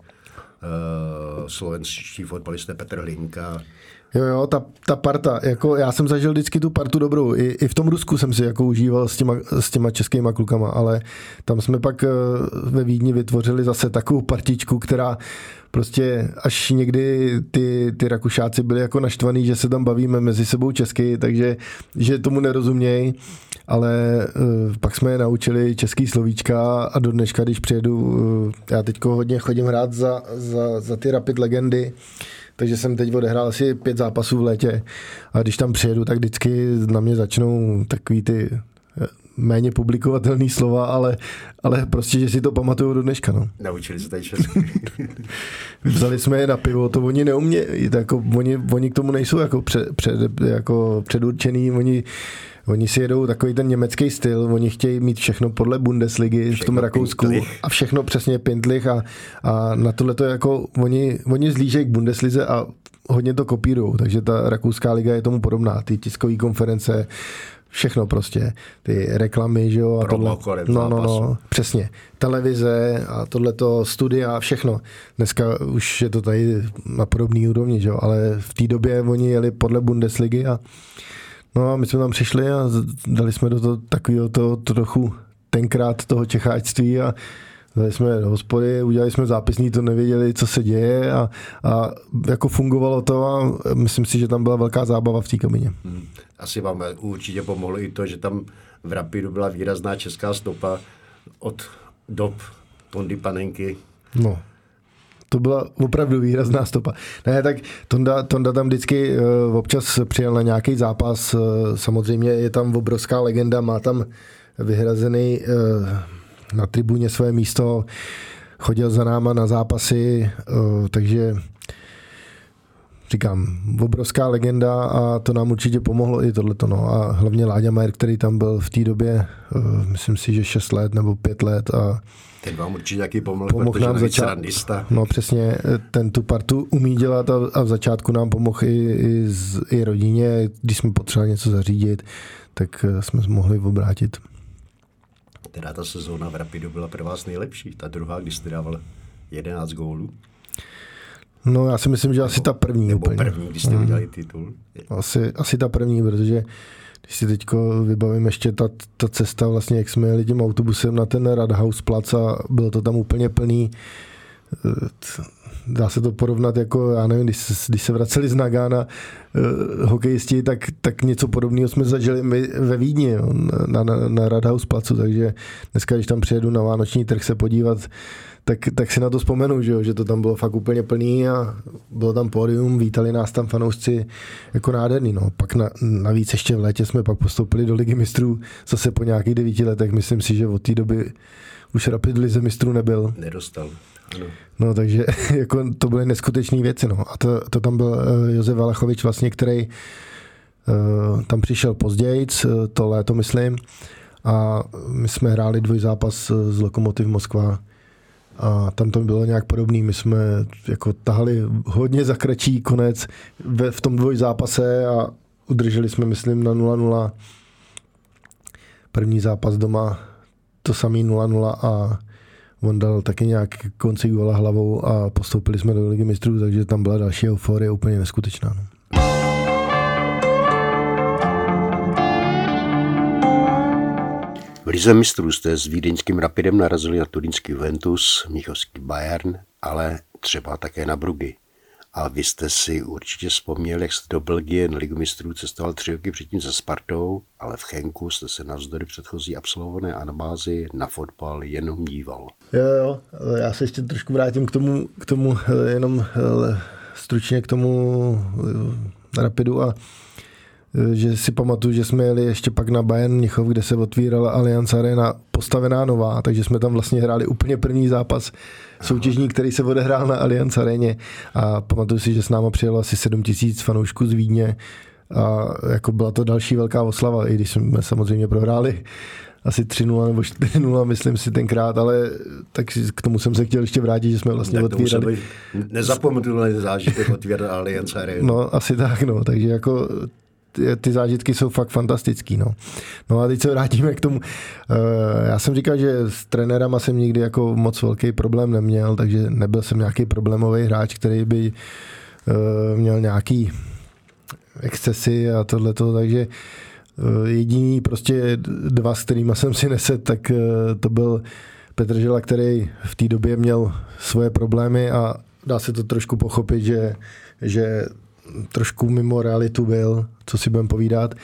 slovenský fotbalisté Petr Hlinka. Jo, jo, ta, ta parta, jako já jsem zažil vždycky tu partu dobrou. I, I v tom Rusku jsem si jako užíval s těma, s těma českýma klukama, ale tam jsme pak uh, ve Vídni vytvořili zase takovou partičku, která prostě až někdy ty, ty Rakušáci byli jako naštvaný, že se tam bavíme mezi sebou česky, takže že tomu nerozumějí, ale uh, pak jsme je naučili český slovíčka a do dneška, když přijedu, uh, já teď hodně chodím hrát za, za, za ty Rapid legendy, takže jsem teď odehrál asi pět zápasů v létě a když tam přijedu, tak vždycky na mě začnou takový ty méně publikovatelný slova, ale, ale prostě, že si to pamatuju do dneška. No. Naučili se tady česky. Vzali jsme je na pivo, to oni neumějí, jako, oni, oni k tomu nejsou jako, před, před, jako předurčený, oni Oni si jedou takový ten německý styl, oni chtějí mít všechno podle Bundesligy všechno v tom Rakousku pintlich. a všechno přesně pintlich a, a na tohle to jako oni, oni zlížejí k Bundeslize a hodně to kopírují, takže ta rakouská liga je tomu podobná, ty tiskové konference, všechno prostě, ty reklamy, že jo, a tohle, no, no, no, přesně, televize a tohleto studia, všechno. Dneska už je to tady na podobný úrovni, že jo, ale v té době oni jeli podle Bundesligy a no a my jsme tam přišli a dali jsme do toho takového toho trochu tenkrát toho čecháčství a Dali jsme do hospody, udělali jsme zápisní, to nevěděli, co se děje a, a jako fungovalo to a myslím si, že tam byla velká zábava v té kabině. Hmm. Asi vám určitě pomohlo i to, že tam v Rapidu byla výrazná česká stopa od dob Tondy Panenky. No, to byla opravdu výrazná stopa. Ne, tak Tonda, Tonda tam vždycky uh, občas přijel na nějaký zápas, uh, samozřejmě je tam obrovská legenda, má tam vyhrazený uh, na tribuně své místo, chodil za náma na zápasy, uh, takže říkám, obrovská legenda a to nám určitě pomohlo i tohleto. No. A hlavně Láďa Majer, který tam byl v té době, uh, myslím si, že 6 let nebo 5 let a ten vám určitě taky pomohl, pomohl protože nám začát, No přesně, ten tu partu umí dělat a, a v začátku nám pomohl i, i, z, i rodině, když jsme potřebovali něco zařídit, tak eh, jsme mohli obrátit. Teda ta sezóna v Rapidu byla pro vás nejlepší, ta druhá, když jste dával 11 gólů. No já si myslím, že nebo, asi ta první nebo úplně. první, když jste mm. titul. Asi, asi ta první, protože když si teď vybavím ještě ta, ta cesta, vlastně jak jsme jeli tím autobusem na ten Radhaus plac a bylo to tam úplně plný, eh, dá se to porovnat jako, já nevím, když, když se vraceli z Nagana uh, hokejisti, tak, tak něco podobného jsme zažili my ve Vídni jo, na, na, na Radhaus placu, takže dneska, když tam přijedu na Vánoční trh se podívat, tak, tak si na to vzpomenu, že, jo, že to tam bylo fakt úplně plný a bylo tam pódium, vítali nás tam fanoušci jako nádherný. No. Pak na, navíc ještě v létě jsme pak postoupili do ligy mistrů zase po nějakých devíti letech. Myslím si, že od té doby už Rapid lize mistrů nebyl. Nedostal. Ano. No takže jako, to byly neskutečné věci. No. A to, to tam byl uh, Josef Valachovič vlastně, který uh, tam přišel později, uh, to léto myslím, a my jsme hráli dvojzápas z Lokomotiv Moskva a tam to bylo nějak podobný. My jsme jako tahali hodně za kratší konec ve, v tom dvoj zápase a udrželi jsme, myslím, na 0-0. První zápas doma, to samý 0-0 a on dal taky nějak konci góla hlavou a postoupili jsme do ligy mistrů, takže tam byla další euforie úplně neskutečná. No. Lize mistrů jste s vídeňským Rapidem narazili na turínský Juventus, Mnichovský Bayern, ale třeba také na Brugy. A vy jste si určitě vzpomněli, jak jste do Belgie na Ligu mistrů cestoval tři roky předtím se Spartou, ale v Chenku jste se navzdory předchozí absolvované anabázi na fotbal jenom díval. Jo, jo, já se ještě trošku vrátím k tomu, k tomu jenom eh, stručně k tomu eh, Rapidu a Eh, že si pamatuju, že jsme jeli ještě pak na Bayern Mnichov, kde se otvírala Allianz Arena postavená nová, takže jsme tam vlastně hráli úplně první zápas soutěžní, který se odehrál na Allianz Areně a pamatuju si, že s náma přijelo asi 7 tisíc fanoušků z Vídně a jako byla to další velká oslava, i když jsme samozřejmě prohráli asi 3-0 nebo 4-0, myslím si tenkrát, ale tak k tomu jsem se chtěl ještě vrátit, že jsme vlastně tak otvírali. Nezapomenutelný zážitek otvírat Allianz Arena. No, asi tak, no, takže jako ty, zážitky jsou fakt fantastický. No. no a teď se vrátíme k tomu. Eh, já jsem říkal, že s trenérama jsem nikdy jako moc velký problém neměl, takže nebyl jsem nějaký problémový hráč, který by eh, měl nějaký excesy a tohleto, takže eh, jediný prostě dva, s kterými jsem si neset, tak to byl Petr Žela, který v té době měl svoje problémy a dá se to trošku pochopit, že, že trošku mimo realitu byl, co si budeme povídat.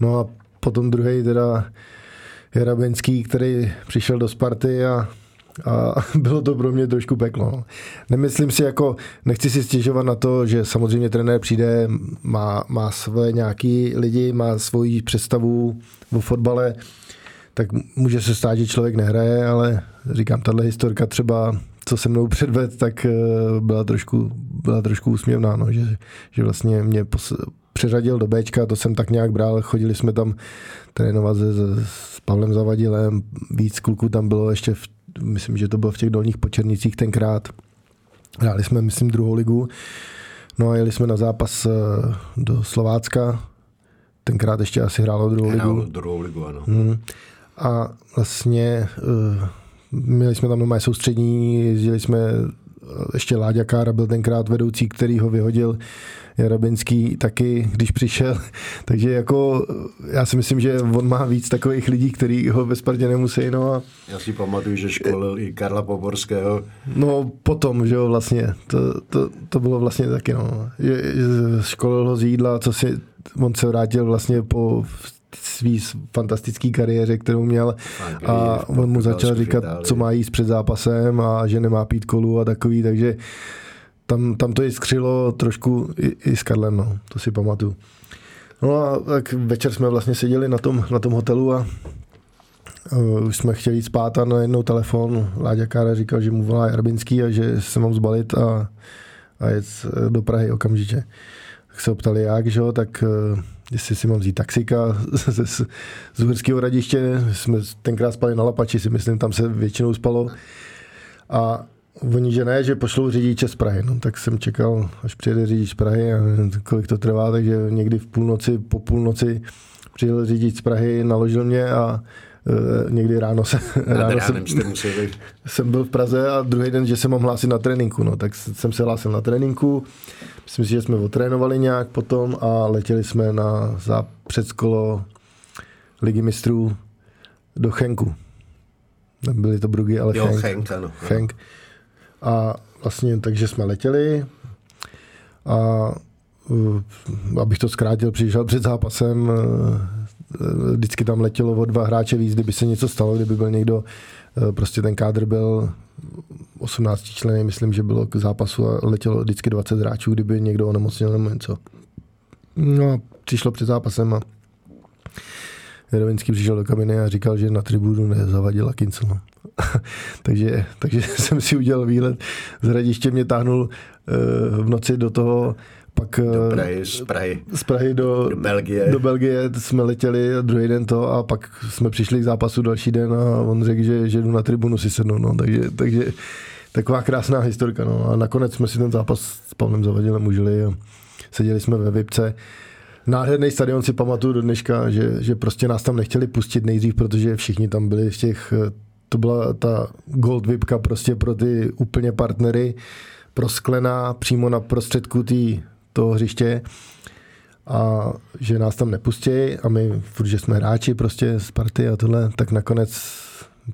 No a potom druhý teda Jarabenský, který přišel do Sparty a a bylo to pro mě trošku peklo. Nemyslím si jako, nechci si stěžovat na to, že samozřejmě trenér přijde, má, má své nějaký lidi, má svoji představu o fotbale, tak může se stát, že člověk nehraje, ale říkám, tahle historka třeba co se mnou předved, tak eh, byla trošku, byla trošku úsměvná, no, že, že vlastně mě pos- přeřadil do Bčka, to jsem tak nějak bral, chodili jsme tam trénovat se, s Pavlem Zavadilem, víc kluků tam bylo ještě, v, myslím, že to bylo v těch dolních počernicích tenkrát. Hráli jsme, myslím, druhou ligu. No a jeli jsme na zápas eh, do Slovácka, tenkrát ještě asi hrálo druhou ligu. druhou ligu, ano. Hmm. A vlastně uh, Měli jsme tam normálně soustřední, jezdili jsme, ještě Láďa Kára byl tenkrát vedoucí, který ho vyhodil, Jarabinský taky, když přišel. Takže jako já si myslím, že on má víc takových lidí, kteří ho ve Spartě nemusí. No a... Já si pamatuju, že školil i Karla Poborského. No potom, že jo, vlastně. To, to, to bylo vlastně taky, no. Školil ho z jídla, co si, on se vrátil vlastně po svý fantastický kariéře, kterou měl a on mu začal říkat, co má jíst před zápasem a že nemá pít kolu a takový, takže tam, tam to skřilo trošku i, i s Karlem, no, to si pamatuju. No a tak večer jsme vlastně seděli na tom, na tom hotelu a uh, už jsme chtěli jít spát a najednou telefon Láďa Kára říkal, že mu volá Jarbinský a že se mám zbalit a, a jet do Prahy okamžitě. Tak se optali jak, že jo, tak uh, jestli si mám vzít taxika z, z, z Uherského radiště, jsme tenkrát spali na Lapači, si myslím, tam se většinou spalo. A Oni, že ne, že pošlou řidiče z Prahy. No, tak jsem čekal, až přijede řidič z Prahy a kolik to trvá, takže někdy v půlnoci, po půlnoci přijel řidič z Prahy, naložil mě a někdy ráno, se, ráno jsem, jsem byl v Praze a druhý den, že se mám hlásit na tréninku. No, tak jsem se hlásil na tréninku. Myslím si, že jsme otrénovali nějak potom a letěli jsme na za předskolo ligy mistrů do Chenku. Byly to Brugy, ale jo, Chenk. Chenk, ano. Chenk. A vlastně takže jsme letěli a uh, abych to zkrátil, přišel před zápasem, uh, vždycky tam letělo o dva hráče víc, kdyby se něco stalo, kdyby byl někdo, uh, prostě ten kádr byl 18 členy, myslím, že bylo k zápasu a letělo vždycky 20 hráčů, kdyby někdo onemocněl nebo něco. No a přišlo před zápasem a Jerovinský přišel do kabiny a říkal, že na tribudu nezavadila Kincel. Takže, takže jsem si udělal výlet. Z hradiště mě táhnul uh, v noci do toho pak do eh, Prahy, z Prahy, z Prahy do, do, Belgie. do Belgie jsme letěli a druhý den to a pak jsme přišli k zápasu další den a on řekl, že, že jdu na tribunu si sednout. No. Takže, takže taková krásná historka. No. A nakonec jsme si ten zápas s Pavlem Zavadilem užili a seděli jsme ve Vipce nádherný stadion si pamatuju do dneška, že, že prostě nás tam nechtěli pustit nejdřív, protože všichni tam byli v těch, to byla ta gold vipka prostě pro ty úplně partnery, prosklená přímo na prostředku tý, toho hřiště a že nás tam nepustí a my, že jsme hráči prostě z party a tohle, tak nakonec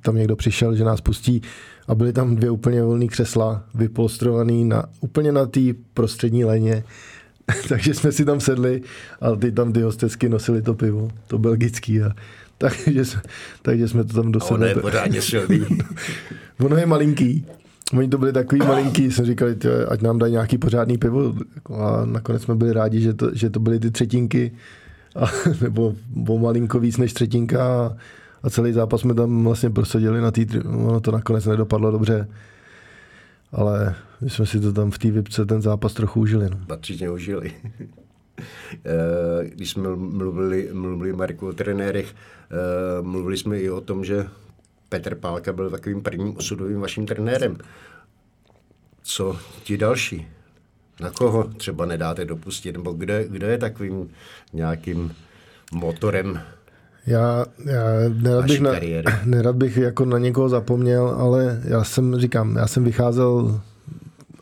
tam někdo přišel, že nás pustí a byly tam dvě úplně volné křesla, vypolstrované na, úplně na té prostřední léně takže jsme si tam sedli a ty tam ty hostesky nosili to pivo, to belgický. A, takže, takže jsme to tam dosedli. ono je pořádně silný. ono je malinký. Oni to byli takový malinký, jsme říkali, tě, ať nám dají nějaký pořádný pivo. A nakonec jsme byli rádi, že to, že to byly ty třetinky, a, nebo o malinko víc než třetinka. A, a celý zápas jsme tam vlastně prosadili na tý, ono to nakonec nedopadlo dobře ale my jsme si to tam v té vypce ten zápas trochu užili. No. Patřičně užili. Eh, když jsme mluvili, mluvili Marku o trenérech, eh, mluvili jsme i o tom, že Petr Pálka byl takovým prvním osudovým vaším trenérem. Co ti další? Na koho třeba nedáte dopustit? Nebo kdo, kdo je takovým nějakým motorem já, já nerad, bych na, nerad bych jako na někoho zapomněl, ale já jsem, říkám, já jsem vycházel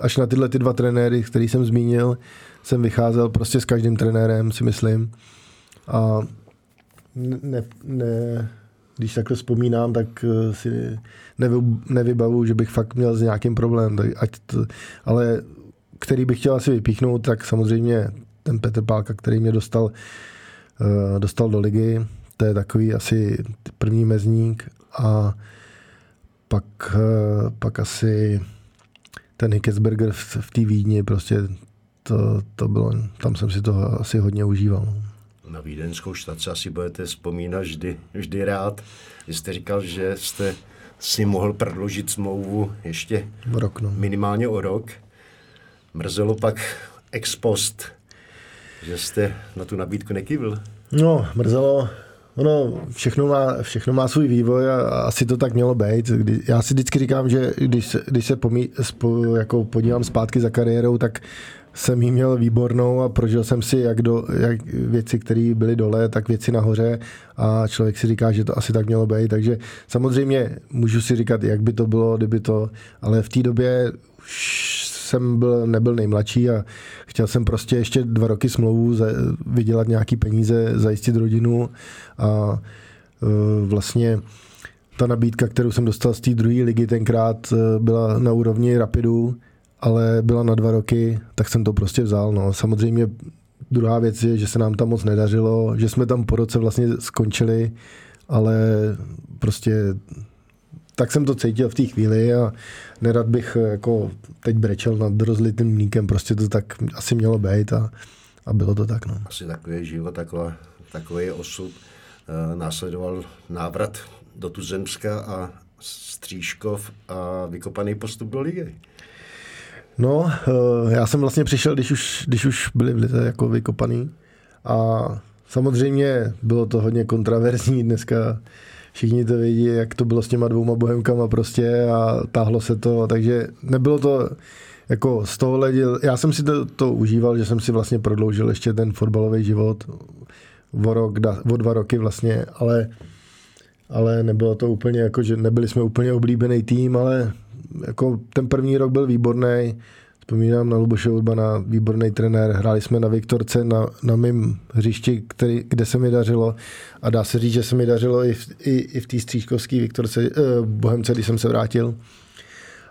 až na tyhle ty dva trenéry, který jsem zmínil, jsem vycházel prostě s každým trenérem, si myslím. A ne, ne, když takhle vzpomínám, tak eh, si nevy, nevybavu, že bych fakt měl s nějakým problém. Tak ať to, ale který bych chtěl asi vypíchnout, tak samozřejmě ten Petr Pálka, který mě dostal, uh, dostal do ligy, to je takový asi první mezník a pak, eh, pak asi ten Hickesberger v, v té Vídni, prostě to, to bylo, tam jsem si to asi hodně užíval. Na vídeňskou štaci asi budete vzpomínat vždy, vždy rád. Vy jste říkal, že jste si mohl prodloužit smlouvu ještě rok, no. minimálně o rok. Mrzelo pak ex post, že jste na tu nabídku nekývil. No, mrzelo, ono všechno má, všechno má svůj vývoj a asi to tak mělo být. Já si vždycky říkám, že když, když se pomí, spo, jako podívám zpátky za kariérou, tak jsem jí měl výbornou a prožil jsem si jak, do, jak věci, které byly dole, tak věci nahoře. A člověk si říká, že to asi tak mělo být. Takže samozřejmě můžu si říkat, jak by to bylo, kdyby to, ale v té době jsem byl, nebyl nejmladší a chtěl jsem prostě ještě dva roky smlouvu, vydělat nějaký peníze, zajistit rodinu. A e, vlastně ta nabídka, kterou jsem dostal z té druhé ligy tenkrát, e, byla na úrovni Rapidu, ale byla na dva roky, tak jsem to prostě vzal. No. Samozřejmě druhá věc je, že se nám tam moc nedařilo, že jsme tam po roce vlastně skončili, ale prostě tak jsem to cítil v té chvíli a nerad bych jako teď brečel nad rozlitým mlíkem, prostě to tak asi mělo být a, a bylo to tak. No. Asi takový život, taková, takový osud. E, následoval návrat do Tuzemska a Stříškov a vykopaný postup do ligy. No, eh, já jsem vlastně přišel, když už, když už byli v lize jako vykopaný. A samozřejmě bylo to hodně kontraverzní dneska, všichni to vědí, jak to bylo s těma dvouma bohemkama prostě a táhlo se to, takže nebylo to jako z tohohle děl, já jsem si to, to užíval, že jsem si vlastně prodloužil ještě ten fotbalový život o, rok, o dva roky vlastně, ale, ale nebylo to úplně jako, že nebyli jsme úplně oblíbený tým, ale jako ten první rok byl výborný. Vzpomínám na Luboše Urbana, výborný trenér. Hráli jsme na Viktorce, na, na mém hřišti, který, kde se mi dařilo. A dá se říct, že se mi dařilo i v, i, i v té střížkovské Viktorce, eh, Bohemce, když jsem se vrátil.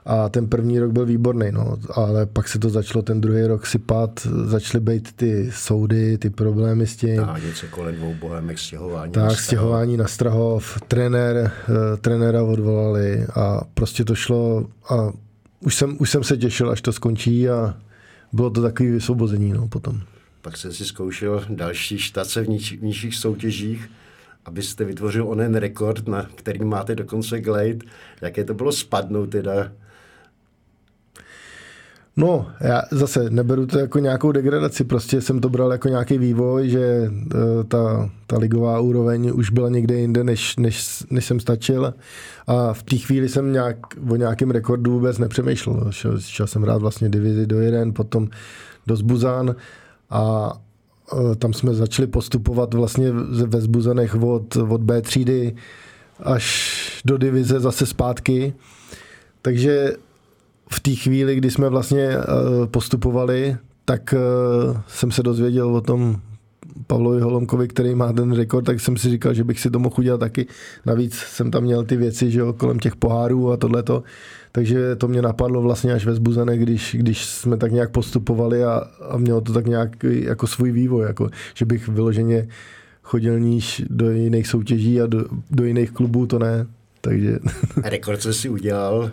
A ten první rok byl výborný, no, ale pak se to začalo ten druhý rok sypat, začaly být ty soudy, ty problémy s tím. Tak, něco kolem dvou bohemek, stěhování. Tak, na stěhování na Strahov, trenér, uh, trenéra odvolali a prostě to šlo a už jsem, už jsem se těšil, až to skončí a bylo to takový vysvobození no, potom. Pak jsem si zkoušel další štace v niž, nižších soutěžích, abyste vytvořil onen rekord, na který máte dokonce glade. Jaké to bylo spadnout teda No, já zase neberu to jako nějakou degradaci, prostě jsem to bral jako nějaký vývoj, že uh, ta, ta ligová úroveň už byla někde jinde, než, než, než jsem stačil a v té chvíli jsem nějak, o nějakém rekordu vůbec nepřemýšlel. Šel, šel jsem rád vlastně divizi do jeden, potom do Zbuzán a uh, tam jsme začali postupovat vlastně ve Zbuzanech od, od B třídy až do divize zase zpátky. Takže v té chvíli, kdy jsme vlastně eh, postupovali, tak eh, jsem se dozvěděl o tom Pavlovi Holomkovi, který má ten rekord, tak jsem si říkal, že bych si to mohl udělat taky. Navíc jsem tam měl ty věci, že jo, kolem těch pohárů a tohleto. Takže to mě napadlo vlastně až ve Zbuzené, když, když jsme tak nějak postupovali a, a mělo to tak nějak jako svůj vývoj, jako, že bych vyloženě chodil níž do jiných soutěží a do, do jiných klubů, to ne. Takže... Rekord co si udělal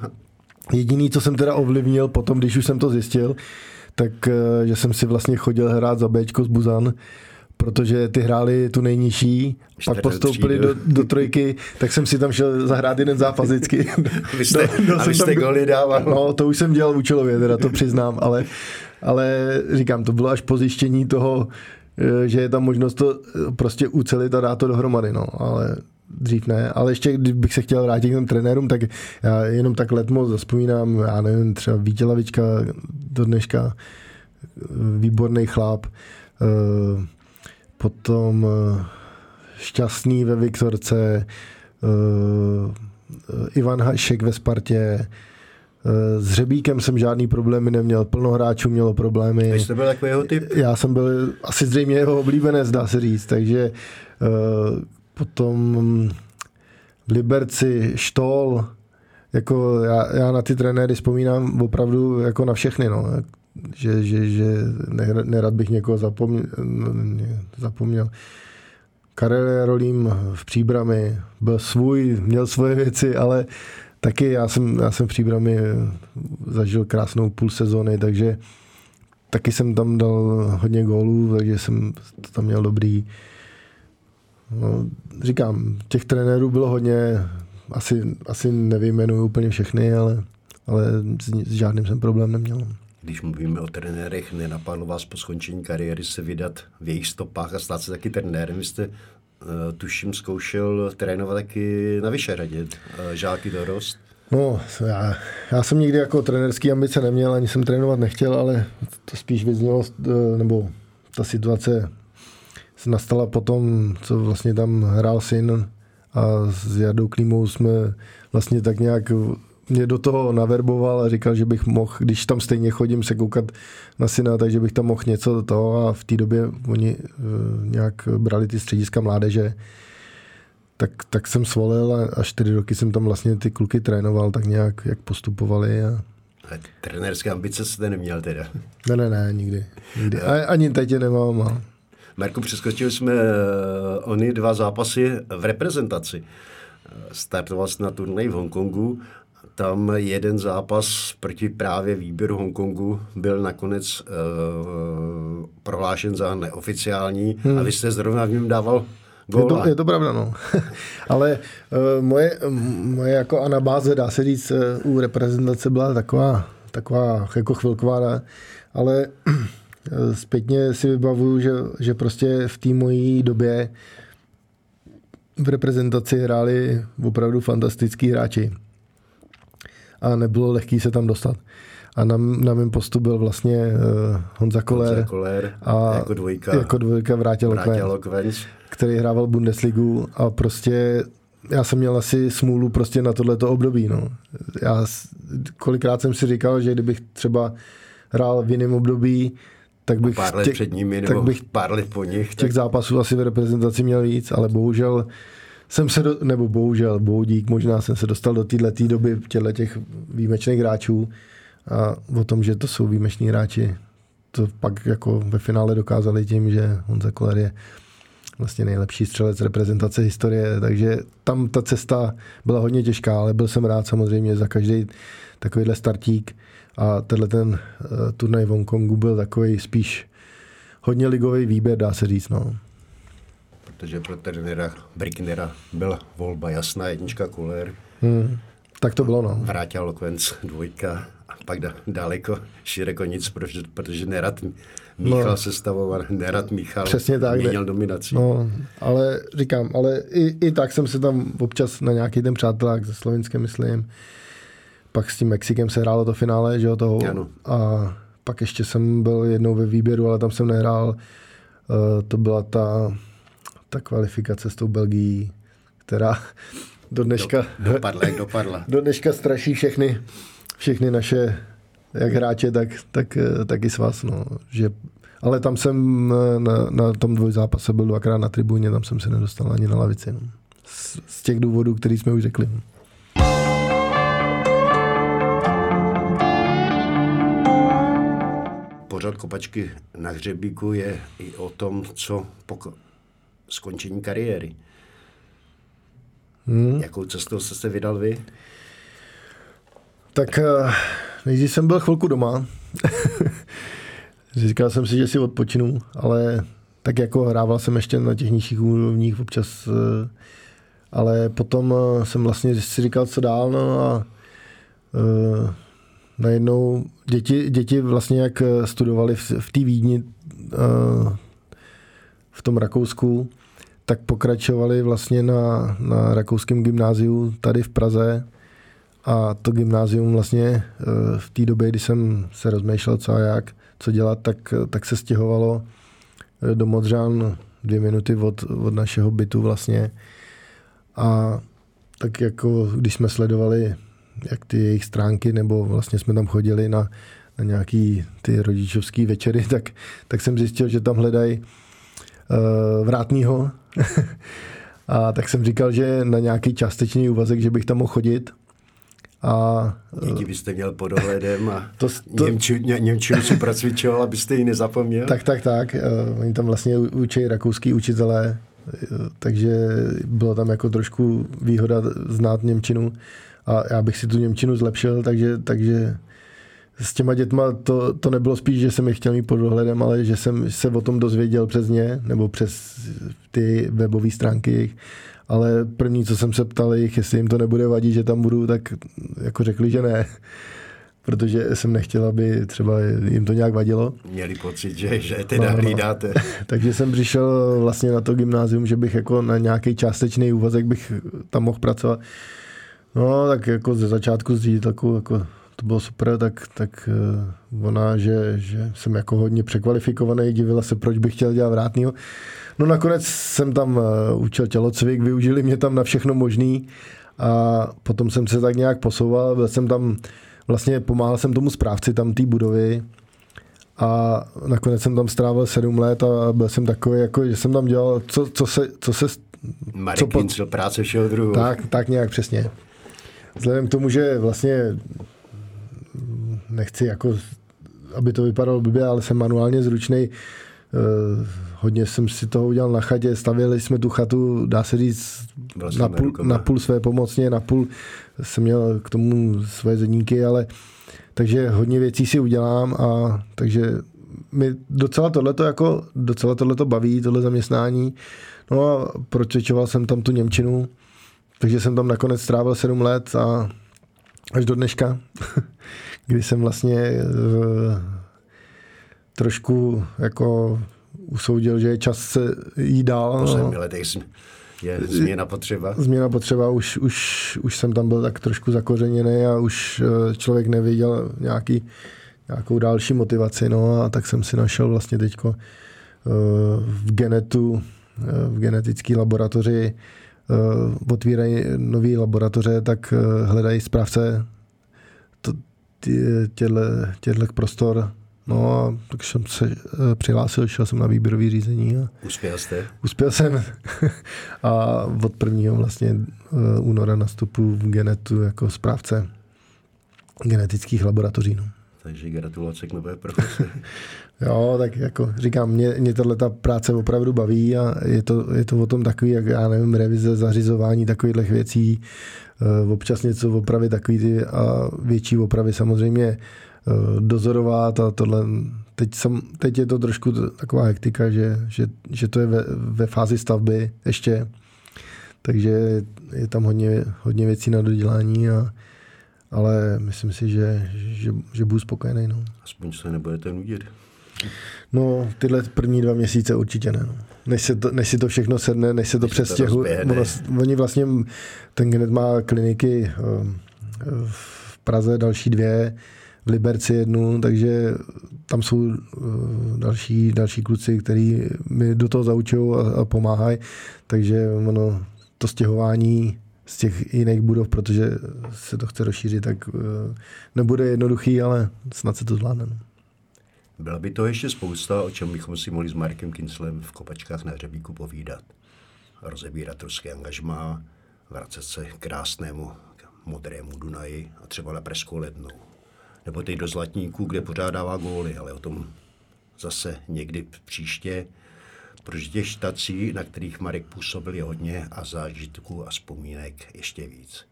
Jediný, co jsem teda ovlivnil potom, když už jsem to zjistil, tak eh, že jsem si vlastně chodil hrát za Bčko z Buzan, protože ty hráli tu nejnižší, pak postoupili do, do trojky, tak jsem si tam šel zahrát jeden zápas vždycky. Vy jste, do, do a vy jste tam, goly dával. No, to už jsem dělal účelově, teda to přiznám, ale, ale říkám, to bylo až po zjištění toho, eh, že je tam možnost to eh, prostě ucelit a dát to dohromady, no, ale dřív ne, ale ještě kdybych se chtěl vrátit k těm trenérům, tak já jenom tak letmo zaspomínám, já nevím, třeba Vítě Lavička do dneška, výborný chlap, eh, potom eh, šťastný ve Viktorce, eh, Ivan Hašek ve Spartě, s Řebíkem jsem žádný problémy neměl, plno hráčů mělo problémy. Vy jste byl takový jeho typ? Já jsem byl asi zřejmě jeho oblíbenec, dá se říct, takže Potom v Liberci, Štol, jako já, já na ty trenéry vzpomínám opravdu jako na všechny, no. Že, že, že nerad bych někoho zapomněl. zapomněl. Karel Rolím v Příbrami byl svůj, měl svoje věci, ale taky já jsem, já jsem v Příbrami zažil krásnou půl sezóny, takže taky jsem tam dal hodně gólů, takže jsem to tam měl dobrý. No, říkám, těch trenérů bylo hodně, asi, asi nevyjmenuju úplně všechny, ale, ale s, s žádným jsem problém neměl. Když mluvíme o trenérech, nenapadlo vás po skončení kariéry se vydat v jejich stopách a stát se taky trenérem. Vy jste, uh, tuším, zkoušel trénovat taky na Vyšehradě, uh, žáky dorost. No, já, já jsem nikdy jako trenerský ambice neměl, ani jsem trénovat nechtěl, ale to spíš vyznělo, eh, nebo ta situace nastala potom, co vlastně tam hrál syn a s Jardou Klímou jsme vlastně tak nějak mě do toho naverboval a říkal, že bych mohl, když tam stejně chodím se koukat na syna, takže bych tam mohl něco do toho a v té době oni eh, nějak brali ty střediska mládeže, tak, tak jsem svolil a, a čtyři roky jsem tam vlastně ty kluky trénoval tak nějak, jak postupovali a Trenérské ambice jste neměl teda. Ne, ne, ne, nikdy. nikdy. A, ani teď je nemám. A... Marku, přeskočili jsme uh, ony dva zápasy v reprezentaci. Startoval jsi na turnaj v Hongkongu, tam jeden zápas proti právě výběru Hongkongu byl nakonec uh, prohlášen za neoficiální hmm. a vy jste zrovna v něm dával je to, je to pravda, no. Ale uh, moje, moje jako anabáze, dá se říct, uh, u reprezentace byla taková, taková jako chvilková, ne? ale zpětně si vybavuju, že, že prostě v té mojí době v reprezentaci hráli opravdu fantastický hráči. A nebylo lehký se tam dostat. A na, na mém postu byl vlastně uh, Honza Koller. Honza Koller a jako dvojka, jako dvojka vrátil, vrátil který hrával Bundesligu a prostě já jsem měl asi smůlu prostě na tohleto období. No. Já kolikrát jsem si říkal, že kdybych třeba hrál v jiném období, tak bych, pár let těch, před nimi, nebo tak bych pár let po nich. Těch tak... zápasů asi v reprezentaci měl víc, ale bohužel jsem se, do, nebo bohužel, bohudík, možná jsem se dostal do této doby těchto těch výjimečných hráčů a o tom, že to jsou výjimeční hráči, to pak jako ve finále dokázali tím, že Honza Koller je vlastně nejlepší střelec reprezentace historie, takže tam ta cesta byla hodně těžká, ale byl jsem rád samozřejmě za každý takovýhle startík a tenhle ten uh, turnaj v Hongkongu byl takový spíš hodně ligový výběr, dá se říct. No. Protože pro trenéra Bricknera byla volba jasná, jednička Kuler. Hmm, tak to bylo, no. Vrátil Lokvenc dvojka a pak daleko široko nic, protože, protože nerad Míchal no. sestavoval, nerad Míchal Přesně tak, měnil dominaci. No, ale říkám, ale i, i tak jsem se tam občas na nějaký ten přátelák ze Slovenskem, myslím, pak s tím Mexikem se hrálo to finále, že jo, toho. Ano. A pak ještě jsem byl jednou ve výběru, ale tam jsem nehrál. Uh, to byla ta, ta kvalifikace s tou Belgií, která do dneška... Do, dopadla, jak dopadla. Do dneška straší všechny, všechny naše jak hráče, tak, tak, tak i s vás. No. Že, ale tam jsem na, na tom dvojzápase byl dvakrát na tribuně, tam jsem se nedostal ani na lavici. No. Z, z těch důvodů, který jsme už řekli. Pořad kopačky na hřebíku je i o tom, co po skončení kariéry. Hmm. Jakou cestou jste se vydal vy? Tak uh Nejdřív jsem byl chvilku doma. Říkal jsem si, že si odpočinu, ale tak jako hrával jsem ještě na těch nižších úrovních občas, eh, ale potom eh, jsem vlastně si říkal, co dál, no a najednou děti, děti vlastně jak studovali v, v té Vídni, uh, v tom Rakousku, tak pokračovali vlastně na, na rakouském gymnáziu tady v Praze a to gymnázium vlastně eh, v té době, kdy jsem se rozmýšlel, co a jak, co dělat, tak, tak se stěhovalo eh, do Modřan dvě minuty od, od našeho bytu vlastně. A tak jako když jsme sledovali jak ty jejich stránky, nebo vlastně jsme tam chodili na, na nějaký ty rodičovský večery, tak, tak jsem zjistil, že tam hledají uh, vrátního. a tak jsem říkal, že na nějaký částečný úvazek, že bych tam mohl chodit. A, Děti byste měl pod ohledem a to, to, Němči, ně, Němčinu si procvičoval, abyste ji nezapomněl. Tak, tak, tak. Uh, oni tam vlastně učí rakouský učitelé, takže bylo tam jako trošku výhoda znát Němčinu a já bych si tu Němčinu zlepšil, takže, takže s těma dětma to, to nebylo spíš, že jsem je chtěl mít pod dohledem, ale že jsem se o tom dozvěděl přes ně, nebo přes ty webové stránky jejich ale první, co jsem se ptal jich, jestli jim to nebude vadit, že tam budu, tak jako řekli, že ne. Protože jsem nechtěl, aby třeba jim to nějak vadilo. Měli pocit, že, že teda no, hlídáte. No. Takže jsem přišel vlastně na to gymnázium, že bych jako na nějaký částečný úvazek bych tam mohl pracovat. No, tak jako ze začátku s ředitelkou jako to bylo super, tak, tak uh, ona, že, že jsem jako hodně překvalifikovaný, divila se, proč bych chtěl dělat vrátnýho. No nakonec jsem tam učil tělocvik, využili mě tam na všechno možný a potom jsem se tak nějak posouval, byl jsem tam, vlastně pomáhal jsem tomu správci tam té budovy a nakonec jsem tam strávil sedm let a byl jsem takový, jako, že jsem tam dělal, co, co se, co se Marek co po... práce všeho druhu. Tak, tak nějak přesně. Vzhledem k tomu, že vlastně nechci jako, aby to vypadalo blbě, ale jsem manuálně zručný. Uh, hodně jsem si toho udělal na chatě, stavěli jsme tu chatu, dá se říct, Vlastně na půl, na půl své pomocně, na půl jsem měl k tomu svoje zedníky, ale takže hodně věcí si udělám a takže mi docela tohleto jako, docela tohleto baví, tohle zaměstnání. No a procvičoval jsem tam tu Němčinu, takže jsem tam nakonec strávil sedm let a až do dneška, kdy jsem vlastně uh, trošku jako usoudil, že je čas se jít dál. Po sedmi letech je změna potřeba. Změna potřeba, už, už, už jsem tam byl tak trošku zakořeněný a už uh, člověk nevěděl nějaký, nějakou další motivaci, no a tak jsem si našel vlastně teďko uh, v Genetu, v genetické laboratoři otvírají nové laboratoře, tak uh, hledají správce těchto prostor. No a tak jsem se uh, přihlásil, šel jsem na výběrový řízení. A uspěl jste? Uspěl jsem. a od prvního vlastně uh, února nastupu v Genetu jako správce genetických laboratoří. No. Takže gratulace k nové profesi. jo, tak jako říkám, mě, mě tahle ta práce opravdu baví a je to, je to o tom takový, jak já nevím, revize, zařizování takových věcí, uh, občas něco opravit, takový ty a větší opravy samozřejmě uh, dozorovat a tohle. Teď, jsem, teď je to trošku taková hektika, že, že, že to je ve, ve fázi stavby ještě, takže je tam hodně, hodně věcí na dodělání a ale myslím si, že, že, že budu spokojený. No. Aspoň se nebudete nudit. No, tyhle první dva měsíce určitě ne. No. Než, se to, než si to všechno sedne, než se to přestěhuje. Oni vlastně, ten Genet má kliniky ehm, v Praze další dvě, v Liberci jednu, takže tam jsou ehm, další, další kluci, kteří mi do toho zaučují a, a pomáhají, takže ono, to stěhování z těch jiných budov, protože se to chce rozšířit, tak eh, nebude jednoduchý, ale snad se to zvládne. No. Byla by to ještě spousta, o čem bychom si mohli s Markem Kinslem v Kopačkách na Hřebíku povídat. Rozebírat ruské angažmá, vracet se k krásnému modrému Dunaji a třeba na Preskou lednou. Nebo teď do Zlatníku, kde pořád dává góly, ale o tom zase někdy příště protože těch štací, na kterých Marek působil, je hodně a zážitků a vzpomínek ještě víc.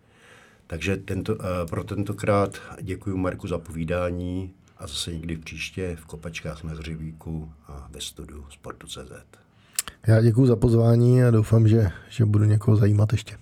Takže tento, eh, pro tentokrát děkuji Marku za povídání a zase někdy příště v Kopačkách na Hřivíku a ve studiu Sportu.cz. Já děkuji za pozvání a doufám, že, že budu někoho zajímat ještě.